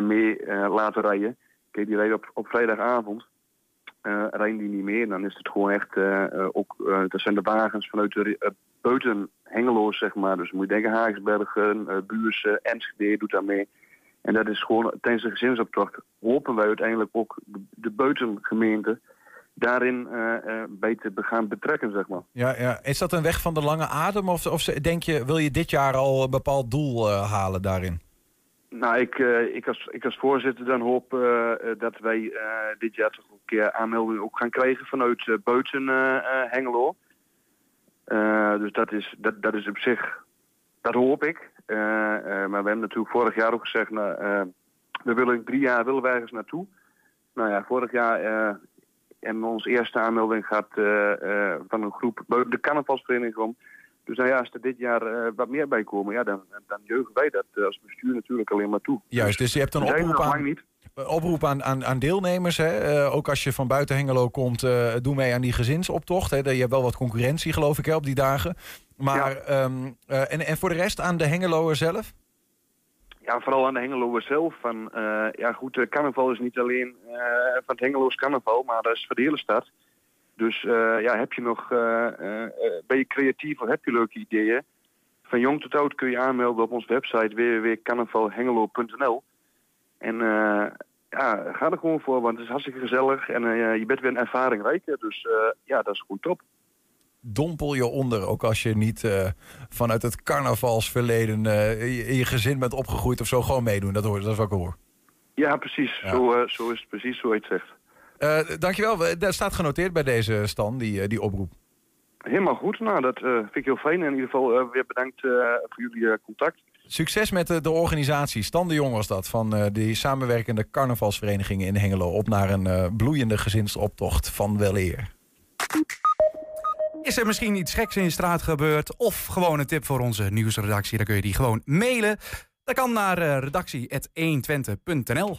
mee laten rijden. Kijk, die rijden op, op vrijdagavond. Eh, rijden die niet meer. Dan is het gewoon echt, eh, eh, ook, dat zijn de wagens vanuit de, ri- buiten Hengelo, zeg maar. Dus moet je denken Haagsbergen, eh Buurse, Enschede doet daar mee. En dat is gewoon tijdens de gezinsoptocht hopen wij uiteindelijk ook de, buitengemeente daarin bij te gaan betrekken, zeg maar. Ja, ja. Is dat een weg van de lange adem? Of, of denk je, wil je dit jaar al een bepaald doel halen daarin? Nou, ik, eh, ik, als, ik als voorzitter dan hoop eh, eh, dat wij dit jaar toch een keer aanmeldingen ook gaan krijgen vanuit eh, Hengelo. Dus dat is, dat, dat is op zich, dat hoop ik. Maar we hebben natuurlijk vorig jaar ook gezegd, nou, we willen drie jaar willen wij ergens naartoe. Nou ja, vorig jaar en onze eerste aanmelding gaat van een groep de carnavalsvereniging om. Dus nou ja, als er dit jaar eh, wat meer bij komen, ja, dan, dan jeugen wij dat eh, als bestuur natuurlijk alleen maar toe. Juist, dus je hebt een er oproep aan, niet. oproep aan, aan, aan deelnemers. Hè? Eh, ook als je van buiten Hengelo komt, eh, doe mee aan die gezinsoptocht. Hè? Je hebt wel wat concurrentie, geloof ik, hè, op die dagen. Maar, ehm, eh, en, en voor de rest aan de Hengeloer zelf? Ja, vooral aan de Hengeloer zelf. Van, ja goed, carnaval is niet alleen van het Hengeloos carnaval, maar dat is voor de hele stad. Dus eh, ja, heb je nog, eh, eh, ben je creatief of heb je leuke ideeën? Van jong tot oud kun je aanmelden op onze website www.carnavalhengelo.nl. En ja, ga er gewoon voor, want het is hartstikke gezellig en je bent weer een ervaring rijker. Dus ja, dat is goed top. Dompel je onder, ook als je niet vanuit het carnavalsverleden in je gezin bent opgegroeid of zo, gewoon meedoen. Dat, hoor, dat is wat ik hoor. Ja, precies. Zo, zo is het precies zo je het zegt. Eh, dankjewel. We- Dat staat genoteerd bij deze stand, die, eh, die oproep. Helemaal goed. Nou, dat eh, vind ik heel fijn. In ieder geval eh, weer bedankt eh, voor jullie eh, contact. Succes met de, de organisatie. Stan de Jong was dat, van eh, die samenwerkende carnavalsverenigingen in Hengelo. Op naar een eh, bloeiende gezinsoptocht van weleer. Is er misschien iets geks in je straat gebeurd? Of gewoon een tip voor onze nieuwsredactie? Dan kun je die gewoon mailen. Dat kan naar eh, redactie.120.nl.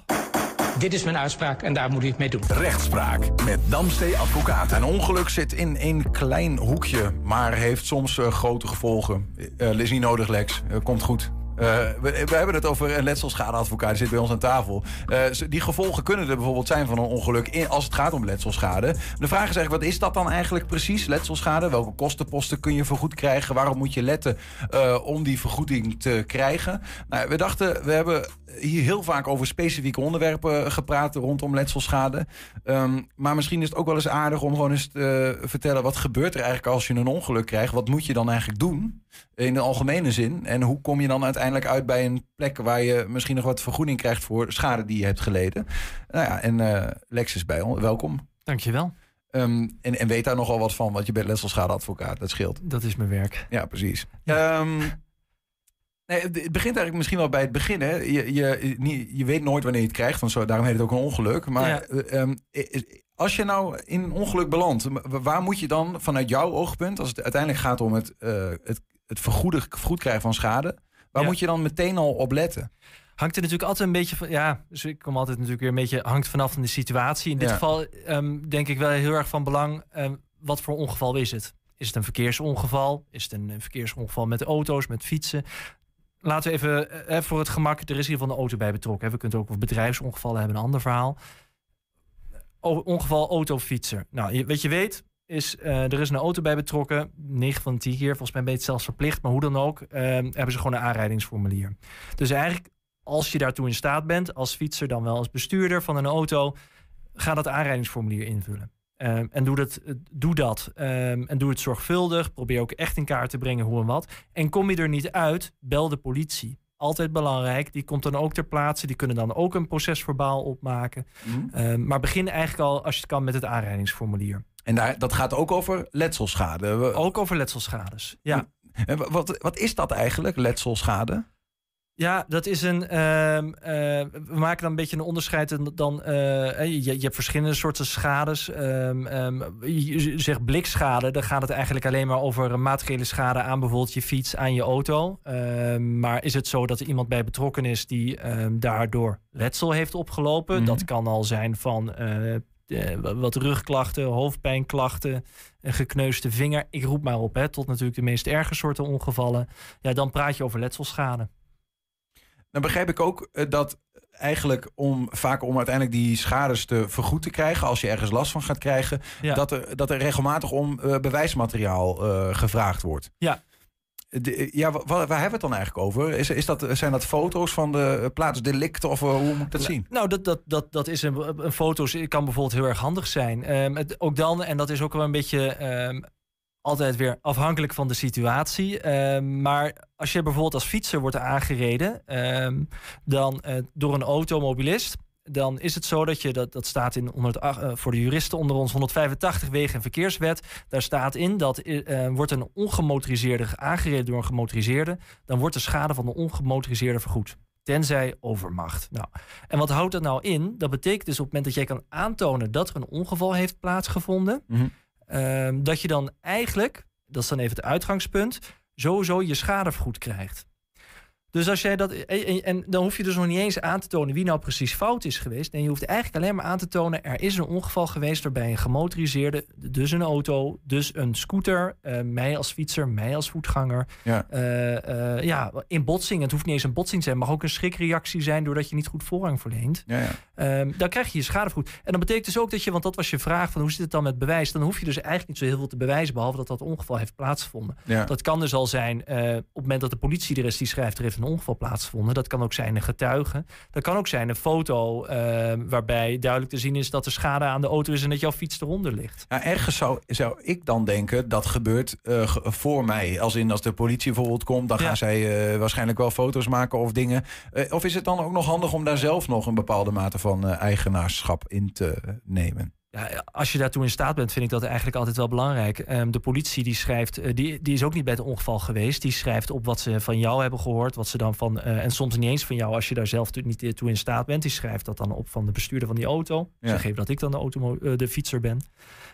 Dit is mijn uitspraak en daar moet u het mee doen. Rechtspraak met Damstee Advocaat. Een ongeluk zit in een klein hoekje, maar heeft soms eh, grote gevolgen. Eh is niet nodig, Lex. Eh, komt goed. Eh, we, we hebben het over een letselschadeadvocaat, die zit bij ons aan tafel. Eh, die gevolgen kunnen er bijvoorbeeld zijn van een ongeluk in, als het gaat om letselschade. De vraag is eigenlijk, wat is dat dan eigenlijk precies, letselschade? Welke kostenposten kun je vergoed krijgen? Waarom moet je letten eh, om die vergoeding te krijgen? Nou, we dachten, we hebben hier heel vaak over specifieke onderwerpen gepraat rondom letselschade. Ehm, maar misschien is het ook wel eens aardig om gewoon eens te vertellen... wat gebeurt er eigenlijk als je een ongeluk krijgt? Wat moet je dan eigenlijk doen in de algemene zin? En hoe kom je dan uiteindelijk uit bij een plek... waar je misschien nog wat vergoeding krijgt voor schade die je hebt geleden? Nou ja, en eh, Lex is bij ons. Welkom. Dankjewel. Ehm en, en weet daar nogal wat van, want je bent letselschadeadvocaat. Dat scheelt. Dat is mijn werk. Ja, precies. Ehm, nee, het begint eigenlijk misschien wel bij het begin. Hè? Je, je, je weet nooit wanneer je het krijgt, want zo, daarom heet het ook een ongeluk. Maar Ja. eh, ehm, als je nou in een ongeluk belandt, wa- waar moet je dan vanuit jouw oogpunt, als het uiteindelijk gaat om het, eh, het, het vergoeden, vergoed krijgen van schade, waar Ja. moet je dan meteen al op letten? Hangt er natuurlijk altijd een beetje van. Ja, dus ik kom altijd natuurlijk weer een beetje. Hangt vanaf van de situatie. In dit Ja. geval ehm, denk ik wel heel erg van belang. ehm, wat voor ongeval is het? Is het een verkeersongeval? Is het een, eh, verkeersongeval met auto's, met fietsen? Laten we even eh, voor het gemak. Er is ieder geval een auto bij betrokken. hè. We kunnen ook over bedrijfsongevallen hebben, een ander verhaal. O- ongeval auto-fietser. Nou, je- wat je weet is, eh, er is een auto bij betrokken. 9 van de 10 keer, volgens mij ben je het zelfs verplicht. Maar hoe dan ook, ehm, hebben ze gewoon een aanrijdingsformulier. Dus eigenlijk, als je daartoe in staat bent, als fietser dan wel als bestuurder van een auto, ga dat aanrijdingsformulier invullen. Ehm, en doe dat, eh, doe dat. Ehm, en doe het zorgvuldig. Probeer ook echt in kaart te brengen hoe en wat. En kom je er niet uit, bel de politie. Altijd belangrijk. Die komt dan ook ter plaatse. Die kunnen dan ook een procesverbaal opmaken. Ehm, maar begin eigenlijk al, als je het kan, met het aanrijdingsformulier. En daar, dat gaat ook over letselschade. Ook over letselschades, ja. En wa- wat, wat is dat eigenlijk, letselschade? Ja, dat is een. ehm, eh, we maken dan een beetje een onderscheid. Dan, eh, je, je hebt verschillende soorten schades. Ehm, je zegt blikschade, dan gaat het eigenlijk alleen maar over materiële schade aan bijvoorbeeld je fiets, aan je auto. Maar is het zo dat er iemand bij betrokken is die daardoor letsel heeft opgelopen? Mhm. Dat kan al zijn van. Eh, wat rugklachten, hoofdpijnklachten, een gekneusde vinger. Ik roep maar op, hè, tot natuurlijk de meest erge soorten ongevallen. Ja, dan praat je over letselschade. Dan begrijp ik ook eh, dat eigenlijk om vaak om uiteindelijk die schades te vergoed te krijgen, als je ergens last van gaat krijgen, Ja. dat, er, dat er regelmatig om eh, bewijsmateriaal gevraagd wordt. Ja. De- ja, wa- wa- waar hebben we het dan eigenlijk over? Is, is dat, zijn dat foto's van de plaatsdelicten of eh, hoe moet ik dat zien? Nou, dat, dat, dat, dat is een, een foto's kan bijvoorbeeld heel erg handig zijn. Ehm, het, ook dan, en dat is ook wel een beetje ehm, altijd weer afhankelijk van de situatie. Ehm, maar als je bijvoorbeeld als fietser wordt aangereden dan, eh, door een automobilist. Dan is het zo dat je, dat, dat staat in 108, eh, voor de juristen onder ons 185 Wegen- en Verkeerswet. Daar staat in dat eh, wordt een ongemotoriseerde aangereden door een gemotoriseerde. Dan wordt de schade van de ongemotoriseerde vergoed. Tenzij overmacht. Nou, en wat houdt dat nou in? Dat betekent dus op het moment dat jij kan aantonen dat er een ongeval heeft plaatsgevonden. ehm, dat je dan eigenlijk, dat is dan even het uitgangspunt, sowieso je schade vergoed krijgt. Dus als jij dat. En, en- en dan hoef je dus nog niet eens aan te tonen wie nou precies fout is geweest. Nee, je hoeft eigenlijk alleen maar aan te tonen. Er is een ongeval geweest waarbij een gemotoriseerde, dus een auto, dus een scooter, eh, mij als fietser, mij als voetganger. Ja. eh, eh, ja, in botsing. Het hoeft niet eens een botsing te zijn, het mag ook een schrikreactie zijn doordat je niet goed voorrang verleent. Ja, ja. Ehm, dan krijg je je schadevergoed. En dat betekent dus ook dat je, want dat was je vraag van hoe zit het dan met bewijs? Dan hoef je dus eigenlijk niet zo heel veel te bewijzen, behalve dat dat ongeval heeft plaatsgevonden. Ja. Dat kan dus al zijn op het moment dat de politie er is die schrijft er heeft een ongeval plaatsgevonden. Dat kan ook zijn een getuige. Dat kan ook zijn een foto eh, waarbij duidelijk te zien is dat er schade aan de auto is en dat jouw fiets eronder ligt. Ja, ergens zou, zou ik dan denken dat gebeurt eh, voor mij. Als in als de politie bijvoorbeeld komt, dan gaan zij eh, waarschijnlijk wel foto's maken of dingen. Eh, of is het dan ook nog handig om daar zelf nog een bepaalde mate van eigenaarschap in te nemen? Ja, als je daartoe in staat bent, vind ik dat eigenlijk altijd wel belangrijk. Ehm, de politie die schrijft, eh, die, die is ook niet bij het ongeval geweest. Die schrijft op wat ze van jou hebben gehoord, wat ze dan van, eh, en soms niet eens van jou als je daar zelf niet toe in staat bent. Die schrijft dat dan op van de bestuurder van die auto. Ja. Zeg even dat ik dan de, automo- eh, de fietser ben.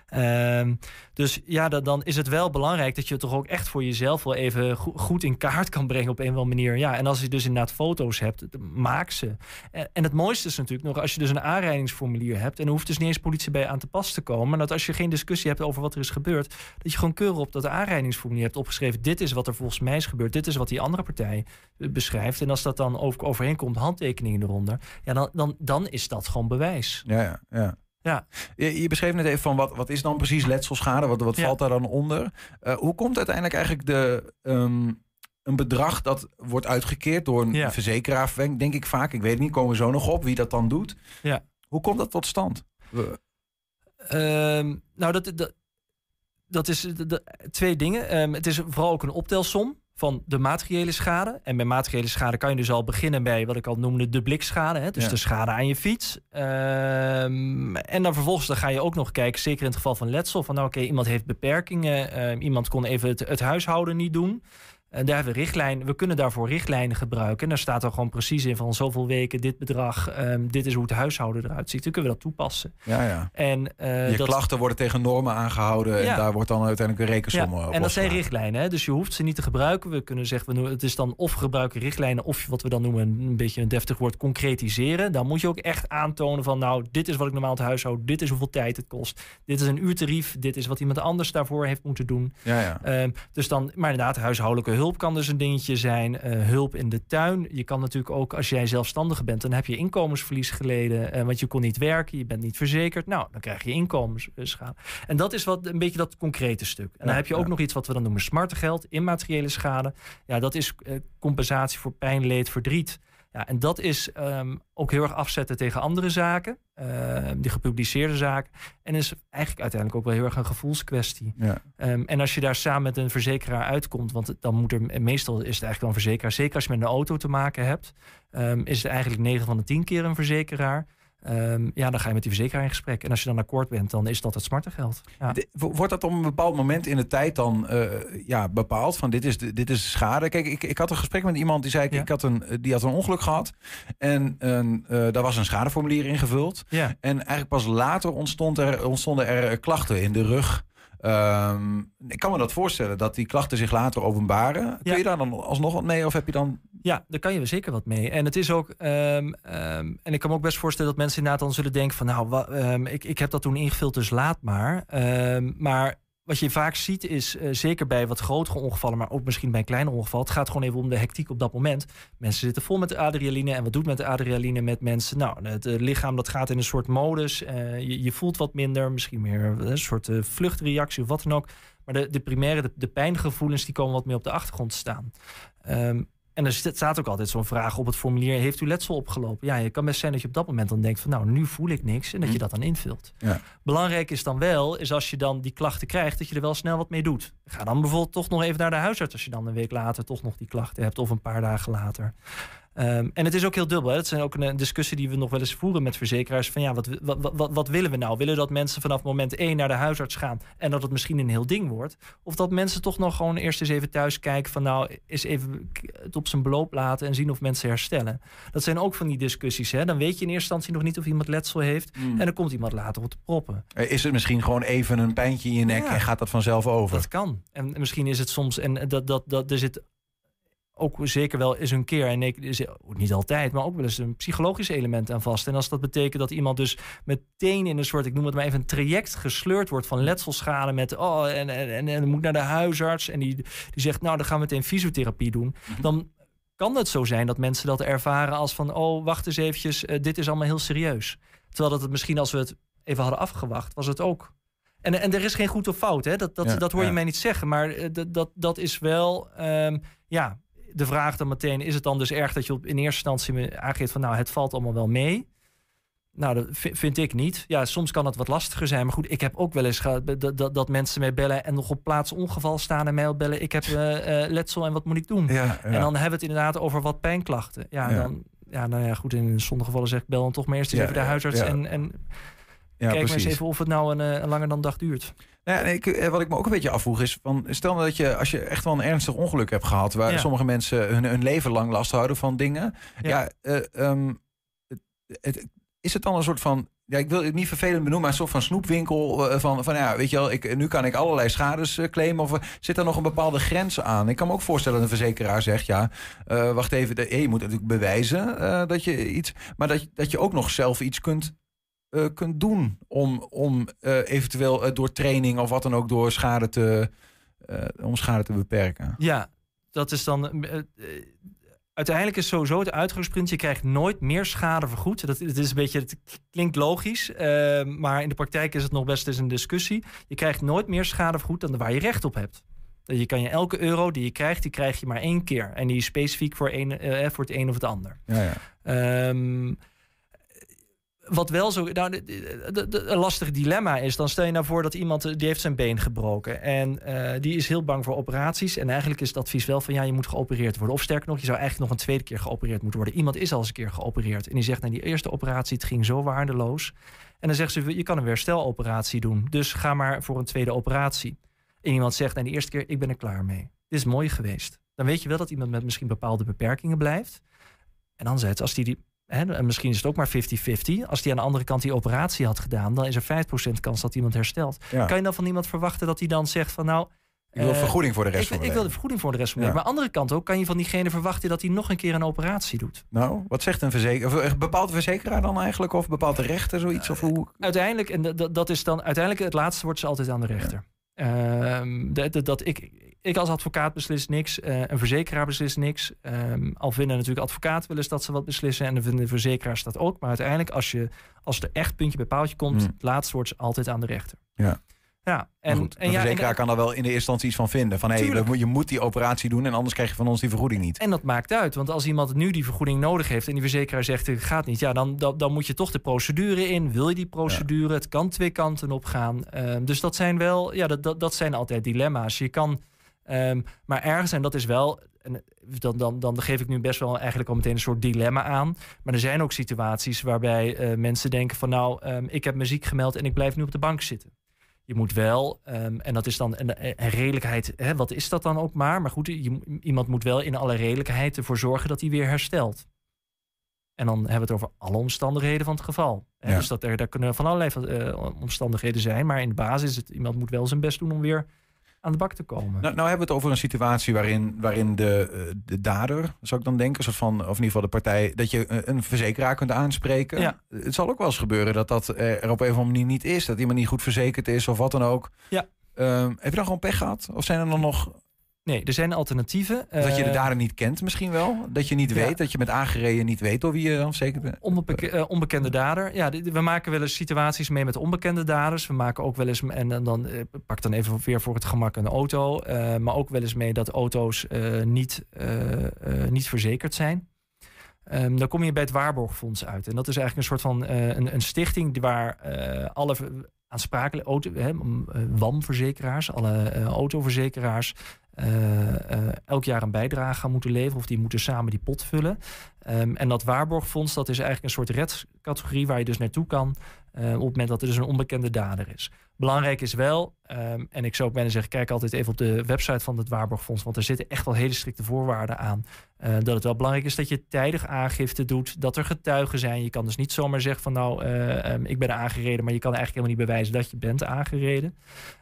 Ehm, dus ja, dat, dan is het wel belangrijk dat je het toch ook echt voor jezelf wel even go- goed in kaart kan brengen op een of andere manier. Ja, en als je dus inderdaad foto's hebt, maak ze. En, en het mooiste is natuurlijk nog als je dus een aanrijdingsformulier hebt en er hoeft dus niet eens politie bij aan te pas te komen. Maar dat als je geen discussie hebt over wat er is gebeurd, dat je gewoon keurig op dat aanrijdingsformulier hebt opgeschreven. Dit is wat er volgens mij is gebeurd. Dit is wat die andere partij eh, beschrijft. En als dat dan over, overeenkomt, handtekeningen eronder. Ja, dan, dan, dan is dat gewoon bewijs. Ja, ja, ja. Ja. Je, je beschreef net even van wat, wat is dan precies letselschade? Wat, wat Ja. valt daar dan onder? Eh, hoe komt uiteindelijk eigenlijk de, ehm, een bedrag dat wordt uitgekeerd door een Ja. verzekeraar, denk denk ik vaak. Ik weet niet, komen we zo nog op wie dat dan doet. Ja. Hoe komt dat tot stand? Ehm, nou, dat, dat, dat is de- de- twee dingen. Ehm, het is vooral ook een optelsom van de materiële schade. En bij materiële schade kan je dus al beginnen bij wat ik al noemde de blikschade. Hè? Dus Ja. de schade aan je fiets. Ehm, en dan vervolgens dan ga je ook nog kijken, zeker in het geval van letsel, van nou oké, iemand heeft beperkingen. iemand kon even het, het huishouden niet doen. En daar hebben we richtlijnen. We kunnen daarvoor richtlijnen gebruiken. En daar staat er gewoon precies in van zoveel weken dit bedrag. ehm, dit is hoe het huishouden eruit ziet. Dan kunnen we dat toepassen. Ja, ja. En, eh, je dat- klachten worden tegen normen aangehouden en daar wordt dan uiteindelijk een rekensom ja, op en dat zijn richtlijnen, hè? dus je hoeft ze niet te gebruiken. We kunnen zeggen, we noemen, het is dan of we gebruiken richtlijnen... of wat we dan noemen, een, een beetje een deftig woord, concretiseren. Dan moet je ook echt aantonen van... nou, dit is wat ik normaal het huishoud, dit is hoeveel tijd het kost. Dit is een uurtarief, dit is wat iemand anders daarvoor heeft moeten doen. Ja, ja. Ehm, dus dan, maar inderdaad, huishoudelijke hulp kan dus een dingetje zijn. eh, hulp in de tuin. Je kan natuurlijk ook, als jij zelfstandige bent, dan heb je inkomensverlies geleden. eh, want je kon niet werken, je bent niet verzekerd. Nou, dan krijg je inkomensschade. En dat is wat een beetje dat concrete stuk. En dan Ja, heb je ook ja. nog iets wat we dan noemen smartengeld, immateriële schade. Ja, dat is eh, compensatie voor pijn, leed, verdriet. Ja, en dat is ehm, ook heel erg afzetten tegen andere zaken, ehm, die gepubliceerde zaken. En is eigenlijk uiteindelijk ook wel heel erg een gevoelskwestie. Ja. Ehm, en als je daar samen met een verzekeraar uitkomt, want dan moet er meestal is het eigenlijk wel een verzekeraar, zeker als je met een auto te maken hebt, is het eigenlijk 9 van de 10 keer een verzekeraar. Ehm, ja, dan ga je met die verzekeraar in gesprek. En als je dan akkoord bent, dan is dat het smartengeld. Ja. De- wo- Wordt dat op een bepaald moment in de tijd dan eh, ja, bepaald? Van dit is, de, dit is schade. Kijk, ik, ik had een gesprek met iemand die zei: ik, ik had een, die had een ongeluk gehad. En een, eh, daar was een schadeformulier ingevuld. Ja. En eigenlijk pas later ontstond er, ontstonden er eh, klachten in de rug. Ehm, ik kan me dat voorstellen dat die klachten zich later openbaren. Kun je daar dan alsnog wat mee? Of heb je dan. Ja, daar kan je zeker wat mee. En het is ook. ehm, ehm, en ik kan me ook best voorstellen dat mensen inderdaad dan zullen denken van nou, ik, ik heb dat toen ingevuld, dus laat maar. Maar wat je vaak ziet is, eh, zeker bij wat grotere ongevallen, maar ook misschien bij een kleiner ongeval, het gaat gewoon even om de hectiek op dat moment. Mensen zitten vol met adrenaline. En wat doet met de adrenaline met mensen? Nou, het eh, lichaam dat gaat in een soort modus. eh, je, je voelt wat minder, misschien meer een soort vluchtreactie of wat dan ook. Maar de, de primaire, de, pijngevoelens, die komen wat meer op de achtergrond te staan. Ehm, en er staat ook altijd zo'n vraag op het formulier: heeft u letsel opgelopen? Ja, je kan best zijn dat je op dat moment dan denkt van nou, nu voel ik niks en dat je dat dan invult. Ja. Belangrijk is dan wel, is als je dan die klachten krijgt, dat je er wel snel wat mee doet. Ga dan bijvoorbeeld toch nog even naar de huisarts als je dan een week later toch nog die klachten hebt of een paar dagen later. Ehm, en het is ook heel dubbel. Hè. Dat zijn ook een, discussie die we nog wel eens voeren met verzekeraars. Van ja, wat, wat, wat, wat willen we nou? Willen we dat mensen vanaf moment één naar de huisarts gaan en dat het misschien een heel ding wordt? Of dat mensen toch nog gewoon eerst eens even thuis kijken van nou, eens even het op zijn beloop laten en zien of mensen herstellen. Dat zijn ook van die discussies. Hè. Dan weet je in eerste instantie nog niet of iemand letsel heeft. Mm. En dan komt iemand later op de proppen. Eh, Is het misschien gewoon even een pijntje in je nek Ja. en gaat dat vanzelf over? Dat kan. En misschien is het soms, en dat, dat, dat er zit ook zeker wel eens een keer, en ik, is- niet altijd, maar ook wel eens een psychologisch element aan vast. En als dat betekent dat iemand dus meteen in een soort, ik noem het maar even, een traject gesleurd wordt van letselschade met, oh, en, en, en, en moet naar de huisarts en die, die zegt, nou, dan gaan we meteen fysiotherapie doen. Dan kan het zo zijn dat mensen dat ervaren als van, oh, wacht eens eventjes, eh, dit is allemaal heel serieus. Terwijl dat het misschien, als we het even hadden afgewacht, was het ook. En, en er is geen goed of fout, hè? Dat, dat, Ja, dat hoor je ja. mij niet zeggen. Maar eh, dat, dat, dat is wel, ehm, ja, de vraag dan meteen: is het dan dus erg dat je op, in eerste instantie aangeeft van, nou, het valt allemaal wel mee? Nou, dat vi- vind ik niet. Ja, soms kan het wat lastiger zijn. Maar goed, ik heb ook wel eens gehad dat, dat, dat mensen mij bellen en nog op plaats ongeval staan en mij opbellen. Ik heb eh, eh, letsel en wat moet ik doen? Ja, ja. En dan hebben we het inderdaad over wat pijnklachten. Ja, Ja. Dan, ja nou ja, goed, in sommige gevallen zeg ik bel dan toch maar eerst eens even de huisarts en, en Ja, kijk maar eens precies. even of het nou een, eh, een langer dan dag duurt. Nou ik, eh, wat ik me ook een beetje afvroeg is: van, stel nou dat je, als je echt wel een ernstig ongeluk hebt gehad, waar Ja. sommige mensen hun, hun leven lang last houden van dingen, ja, eh, ehm, het, het- is het dan een soort van. Ja, ik wil het niet vervelend benoemen, maar een soort van snoepwinkel. eh, van, van ja, weet je wel, ik, nu kan ik allerlei schades claimen. Of zit er nog een bepaalde grens aan? Ik kan me ook voorstellen dat een verzekeraar zegt: ja, wacht even, de, je moet natuurlijk bewijzen dat je iets. Maar dat, je- dat je ook nog zelf iets kunt eh, kunt doen om, om eh, eventueel eh, door training of wat dan ook door schade te, om schade te beperken. Ja, dat is dan. uiteindelijk is sowieso het uitgangspunt: je krijgt nooit meer schade vergoed. Dat, het is een beetje, het klinkt logisch, maar in de praktijk is het nog best eens een discussie. Je krijgt nooit meer schade vergoed dan waar je recht op hebt. Dat Je kan je elke euro die je krijgt, die krijg je maar één keer. En die is specifiek voor, een, voor het een of het ander. Ja, ja. Ehm, wat wel zo nou, een lastig dilemma is, dan stel je nou voor dat iemand eh, die heeft zijn been gebroken en eh, die is heel bang voor operaties. En eigenlijk is het advies wel van ja, je moet geopereerd worden. Of sterker nog, je zou eigenlijk nog een tweede keer geopereerd moeten worden. Iemand is al eens een keer geopereerd en die zegt, nou die eerste operatie, het ging zo waardeloos. En dan zegt ze, je kan een hersteloperatie doen, dus ga maar voor een tweede operatie. En iemand zegt, nou die eerste keer, ik ben er klaar mee. Dit is mooi geweest. Dan weet je wel dat iemand met misschien bepaalde beperkingen blijft. En anderzijds, als die, die hè, en misschien is het ook maar 50-50. Als die aan de andere kant die operatie had gedaan, dan is er 5% kans dat iemand herstelt. Ja. Kan je dan van iemand verwachten dat hij dan zegt van nou. Ik wil eh, vergoeding voor de rest ik, van mijn Ik wil de vergoeding voor de rest van mijn Ja. Maar aan de andere kant ook, kan je van diegene verwachten dat hij nog een keer een operatie doet. Nou, wat zegt een verzekeraar? Bepaalt de verzekeraar dan eigenlijk? Of bepaalt de rechter zoiets? Of hoe? Uiteindelijk, en dat- is dan uiteindelijk het laatste wordt ze altijd aan de rechter. Ehm, dat, dat ik, ik als advocaat beslis niks, eh, een verzekeraar beslist niks. Ehm, al vinden natuurlijk advocaten wel eens dat ze wat beslissen en dan vinden de verzekeraars dat ook. Maar uiteindelijk, als, je, als er echt puntje bij paaltje komt, Hmm. het laatste wordt ze altijd aan de rechter. Ja. Ja, En, en, goed, en, ja, en, verzekeraar kan daar wel in de eerste instantie iets van vinden. Van hé, hey, je moet die operatie doen en anders krijg je van ons die vergoeding niet. en dat maakt uit, want als iemand nu die vergoeding nodig heeft en die verzekeraar zegt het gaat niet, ja, dan, dan, dan moet je toch de procedure in. Wil je die procedure? Het kan twee kanten op gaan. Ehm, dus dat zijn wel, ja, dat, dat, dat zijn altijd dilemma's. Je kan, ehm, maar ergens, en dat is wel, en dan, dan, dan geef ik nu best wel eigenlijk al meteen een soort dilemma aan. Maar er zijn ook situaties waarbij eh, mensen denken van nou, ehm, ik heb me ziek gemeld en ik blijf nu op de bank zitten. Je moet wel, ehm, en dat is dan een, een redelijkheid, hè, wat is dat dan ook maar? Maar goed, je, iemand moet wel in alle redelijkheid ervoor zorgen dat hij weer herstelt. En dan hebben we het over alle omstandigheden van het geval. Ja. Dus dat er, daar kunnen van allerlei eh, omstandigheden zijn. Maar in de basis is het, iemand moet wel zijn best doen om weer aan de bak te komen. Nou, nou hebben we het over een situatie waarin, waarin de, eh, de dader, zou ik dan denken, soort van, of in ieder geval de partij, dat je een verzekeraar kunt aanspreken. Ja. Het zal ook wel eens gebeuren dat dat er op een of andere manier niet is. Dat iemand niet goed verzekerd is of wat dan ook. Ja. Ehm, heb je dan gewoon pech gehad? Of zijn er dan nog... Nee, er zijn alternatieven. Dat je de Eh, dader niet kent misschien wel? Dat je niet Ja. weet, dat je met aangereden niet weet door wie je dan zeker bent? Onbeke- eh, onbekende dader. Ja, we maken wel eens situaties mee met onbekende daders. We maken ook wel eens, en dan, dan eh, pak dan even weer voor het gemak een auto. eh, maar ook wel eens mee dat auto's eh, niet, eh, eh, niet verzekerd zijn. Ehm, dan kom je bij het Waarborgfonds uit. En dat is eigenlijk een soort van eh, een, een stichting waar eh, alle aansprakelijke auto, hè, eh, WAM-verzekeraars, alle eh, autoverzekeraars, eh, eh, elk jaar een bijdrage gaan moeten leveren of die moeten samen die pot vullen. Ehm, en dat waarborgfonds, dat is eigenlijk een soort redcategorie waar je dus naartoe kan eh, op het moment dat er dus een onbekende dader is. Belangrijk is wel, ehm, en ik zou ook bijna zeggen, kijk altijd even op de website van het waarborgfonds, want er zitten echt wel hele strikte voorwaarden aan. eh, dat het wel belangrijk is dat je tijdig aangifte doet, dat er getuigen zijn. Je kan dus niet zomaar zeggen van nou, eh, ehm, ik ben aangereden, maar je kan eigenlijk helemaal niet bewijzen dat je bent aangereden.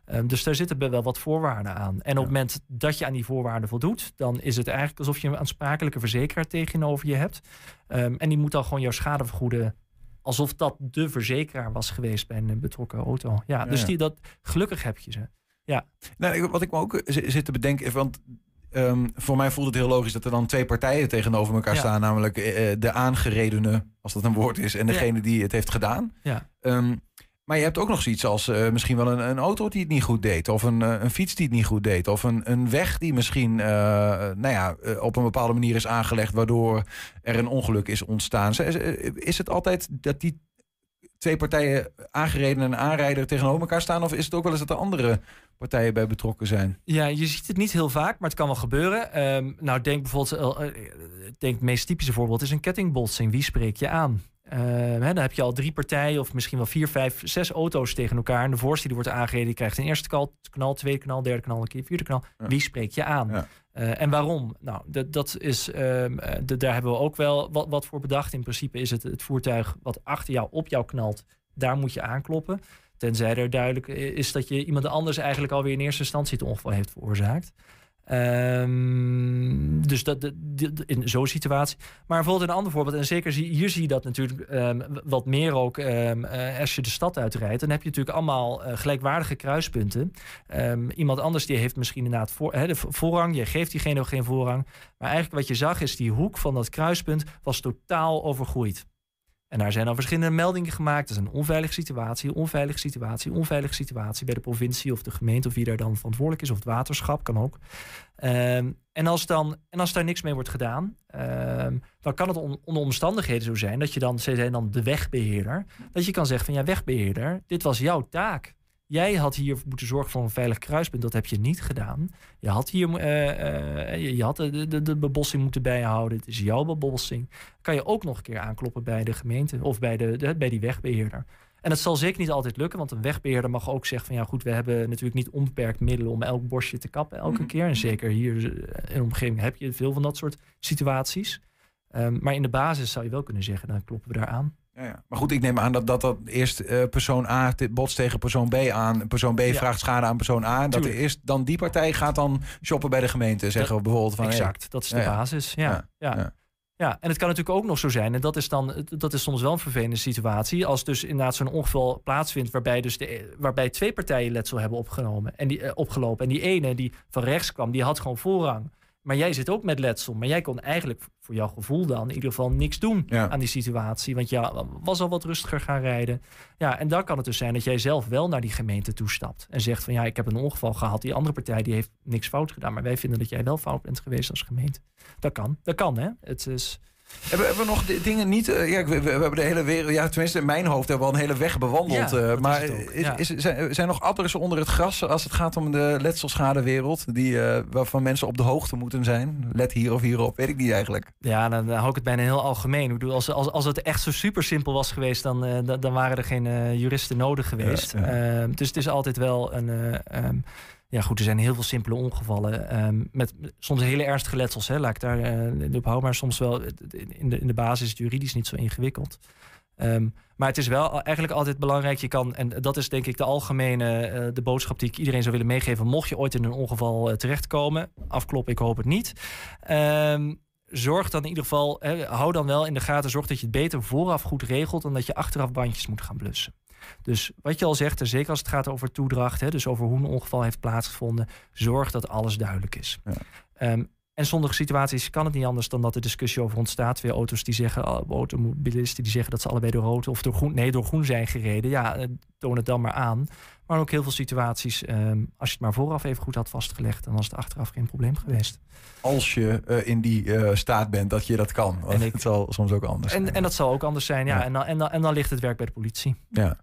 Ehm, dus daar zitten wel wat voorwaarden aan. En op het moment dat je aan die voorwaarden voldoet, dan is het eigenlijk alsof je een aansprakelijke verzekeraar tegenover je hebt. Ehm, en die moet dan gewoon jouw schade vergoeden. Alsof dat de verzekeraar was geweest bij een betrokken auto. Ja, dus. Die, dat, gelukkig heb je ze. Ja. Nou, wat ik me ook eh, zi- zit te bedenken, want ehm, voor mij voelt het heel logisch dat er dan twee partijen tegenover elkaar Ja. staan. Namelijk eh, de aangeredene, als dat een woord is, en Ja. degene die het heeft gedaan. Ja. Ehm, maar je hebt ook nog zoiets als eh, misschien wel een, een auto die het niet goed deed. Of een, eh, een fiets die het niet goed deed. Of een, een weg die misschien eh, nou ja, op een bepaalde manier is aangelegd... waardoor er een ongeluk is ontstaan. Is het altijd dat die twee partijen aangereden en aanrijder tegenover elkaar staan? Of is het ook wel eens dat er andere partijen bij betrokken zijn? Ja, je ziet het niet heel vaak, maar het kan wel gebeuren. Ehm, nou, denk bijvoorbeeld, denk het meest typische voorbeeld is een kettingbotsing. Wie spreek je aan? Ehm, hè, dan heb je al drie partijen of misschien wel vier, vijf, zes auto's tegen elkaar. En de voorste die wordt aangereden, die krijgt een eerste knal, knal tweede knal, derde knal, een keer vierde knal. Wie spreek je aan? Eh, en waarom? Nou, dat, dat is, ehm, eh, daar hebben we ook wel wat, wat voor bedacht. In principe is het het voertuig wat achter jou op jou knalt, daar moet je aankloppen. Tenzij er duidelijk is dat je iemand anders eigenlijk alweer in eerste instantie het ongeval heeft veroorzaakt. Ehm, dus dat, in zo'n situatie. Maar bijvoorbeeld een ander voorbeeld, en zeker zie, hier zie je dat natuurlijk ehm, wat meer ook ehm, eh, als je de stad uitrijdt. Dan heb je natuurlijk allemaal eh, gelijkwaardige kruispunten. Iemand anders die heeft misschien inderdaad voor, de vo- voorrang. Je geeft diegene ook geen voorrang. Maar eigenlijk wat je zag is die hoek van dat kruispunt was totaal overgroeid. En daar zijn al verschillende meldingen gemaakt. Dat is een onveilige situatie, onveilige situatie, onveilige situatie bij de provincie of de gemeente of wie daar dan verantwoordelijk is, of het waterschap kan ook. Ehm, en, als dan, en als daar niks mee wordt gedaan, ehm, dan kan het on- onder omstandigheden zo zijn dat je dan, zij zijn dan de wegbeheerder, dat je kan zeggen van ja, wegbeheerder, dit was jouw taak. Jij had hier moeten zorgen voor een veilig kruispunt. Dat heb je niet gedaan. Je had hier eh, eh, je, had de, de, de bebossing moeten bijhouden. Het is jouw bebossing. Kan je ook nog een keer aankloppen bij de gemeente of bij, de, de- bij die wegbeheerder. En dat zal zeker niet altijd lukken, want een wegbeheerder mag ook zeggen van ja goed, we hebben natuurlijk niet onbeperkt middelen om elk bosje te kappen elke keer. En zeker hier eh, in de omgeving heb je veel van dat soort situaties. Ehm, maar in de basis zou je wel kunnen zeggen, dan kloppen we daar aan. Ja, ja. Maar goed, ik neem aan dat dat, dat eerst eh, persoon A botst tegen persoon B aan. Persoon B Ja. vraagt schade aan persoon A. Dat er eerst dan die partij gaat dan shoppen bij de gemeente. Zeggen we bijvoorbeeld van. Exact, hey, dat is de basis. Ja, ja. Ja, Ja. ja. en het kan natuurlijk ook nog zo zijn, en dat is dan dat is soms wel een vervelende situatie, als dus inderdaad zo'n ongeval plaatsvindt waarbij, dus de, waarbij twee partijen letsel hebben opgenomen en die, eh, opgelopen. En die ene die van rechts kwam, die had gewoon voorrang. Maar jij zit ook met letsel. Maar jij kon eigenlijk voor jouw gevoel dan in ieder geval niks doen Ja. aan die situatie. Want ja, was al wat rustiger gaan rijden. Ja, en dan kan het dus zijn dat jij zelf wel naar die gemeente toestapt. En zegt van ja, ik heb een ongeval gehad. Die andere partij die heeft niks fout gedaan. Maar wij vinden dat jij wel fout bent geweest als gemeente. Dat kan. Dat kan hè. Het is... Hebben, hebben we nog di- dingen niet? eh, ja, we, we- hebben de hele wereld. Ja, tenminste, in mijn hoofd hebben we al een hele weg bewandeld. Ja, eh, maar is, ja. is, zijn, zijn nog adders onder het gras als het gaat om de letselschadewereld? Die, eh, waarvan mensen op de hoogte moeten zijn? Let hier of hierop, weet ik niet eigenlijk. Ja, dan, dan hou ik het bijna heel algemeen. Ik bedoel, als, als, als het echt zo super simpel was geweest, dan, dan, waren er geen juristen nodig geweest. Ja, Ehm, dus het is altijd wel een. eh, ehm, ja, goed, er zijn heel veel simpele ongevallen. ehm, met soms hele ernstige letsels. Hè. Laat ik daar eh, op houden. Maar soms wel in de, in de basis is het juridisch niet zo ingewikkeld. Ehm, maar het is wel eigenlijk altijd belangrijk. Je kan, en dat is denk ik de algemene eh, de boodschap die ik iedereen zou willen meegeven. Mocht je ooit in een ongeval eh, terechtkomen, afkloppen, ik hoop het niet. Ehm, zorg dan in ieder geval, hou dan wel in de gaten, zorg dat je het beter vooraf goed regelt dan dat je achteraf bandjes moet gaan blussen. Dus wat je al zegt, en zeker als het gaat over toedracht, hè, dus over hoe een ongeval heeft plaatsgevonden, zorg dat alles duidelijk is. Ehm, en sommige situaties kan het niet anders dan dat er discussie over ontstaat. Twee auto's die zeggen, oh, automobilisten die zeggen dat ze allebei door rood of door groen, nee, door groen zijn gereden. Ja, eh, toon het dan maar aan. Maar ook heel veel situaties, ehm, als je het maar vooraf even goed had vastgelegd, dan was het achteraf geen probleem geweest. Als je eh, in die eh, staat bent dat je dat kan. Want het zal soms ook anders En, zijn. en dat zal ook anders zijn, ja. Ja. En, dan, en, dan, en dan ligt het werk bij de politie. Ja.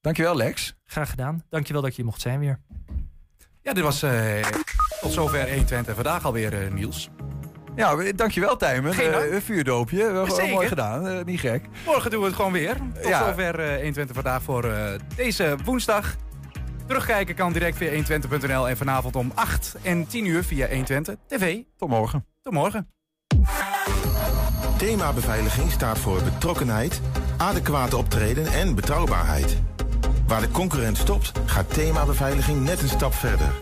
Dankjewel, Lex. Graag gedaan. Dankjewel dat je hier mocht zijn weer. Ja, dit was eh, tot zover 120 vandaag alweer, eh, Niels. Ja, we- dankjewel Tijmen. Geen. Eh, een vuurdoopje. Zeker. mooi gedaan. Niet gek. Morgen doen we het gewoon weer. Tot Ja. zover eh 120 vandaag voor eh, deze woensdag. Terugkijken kan direct via 120.nl en vanavond om 8 en 10 uur via 120 TV. Tot morgen. Tot morgen. Thema beveiliging staat voor betrokkenheid, adequate optreden en betrouwbaarheid. Waar de concurrent stopt, gaat thema beveiliging net een stap verder.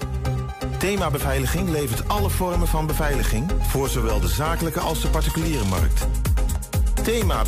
Thema beveiliging levert alle vormen van beveiliging voor zowel de zakelijke als de particuliere markt. Thema.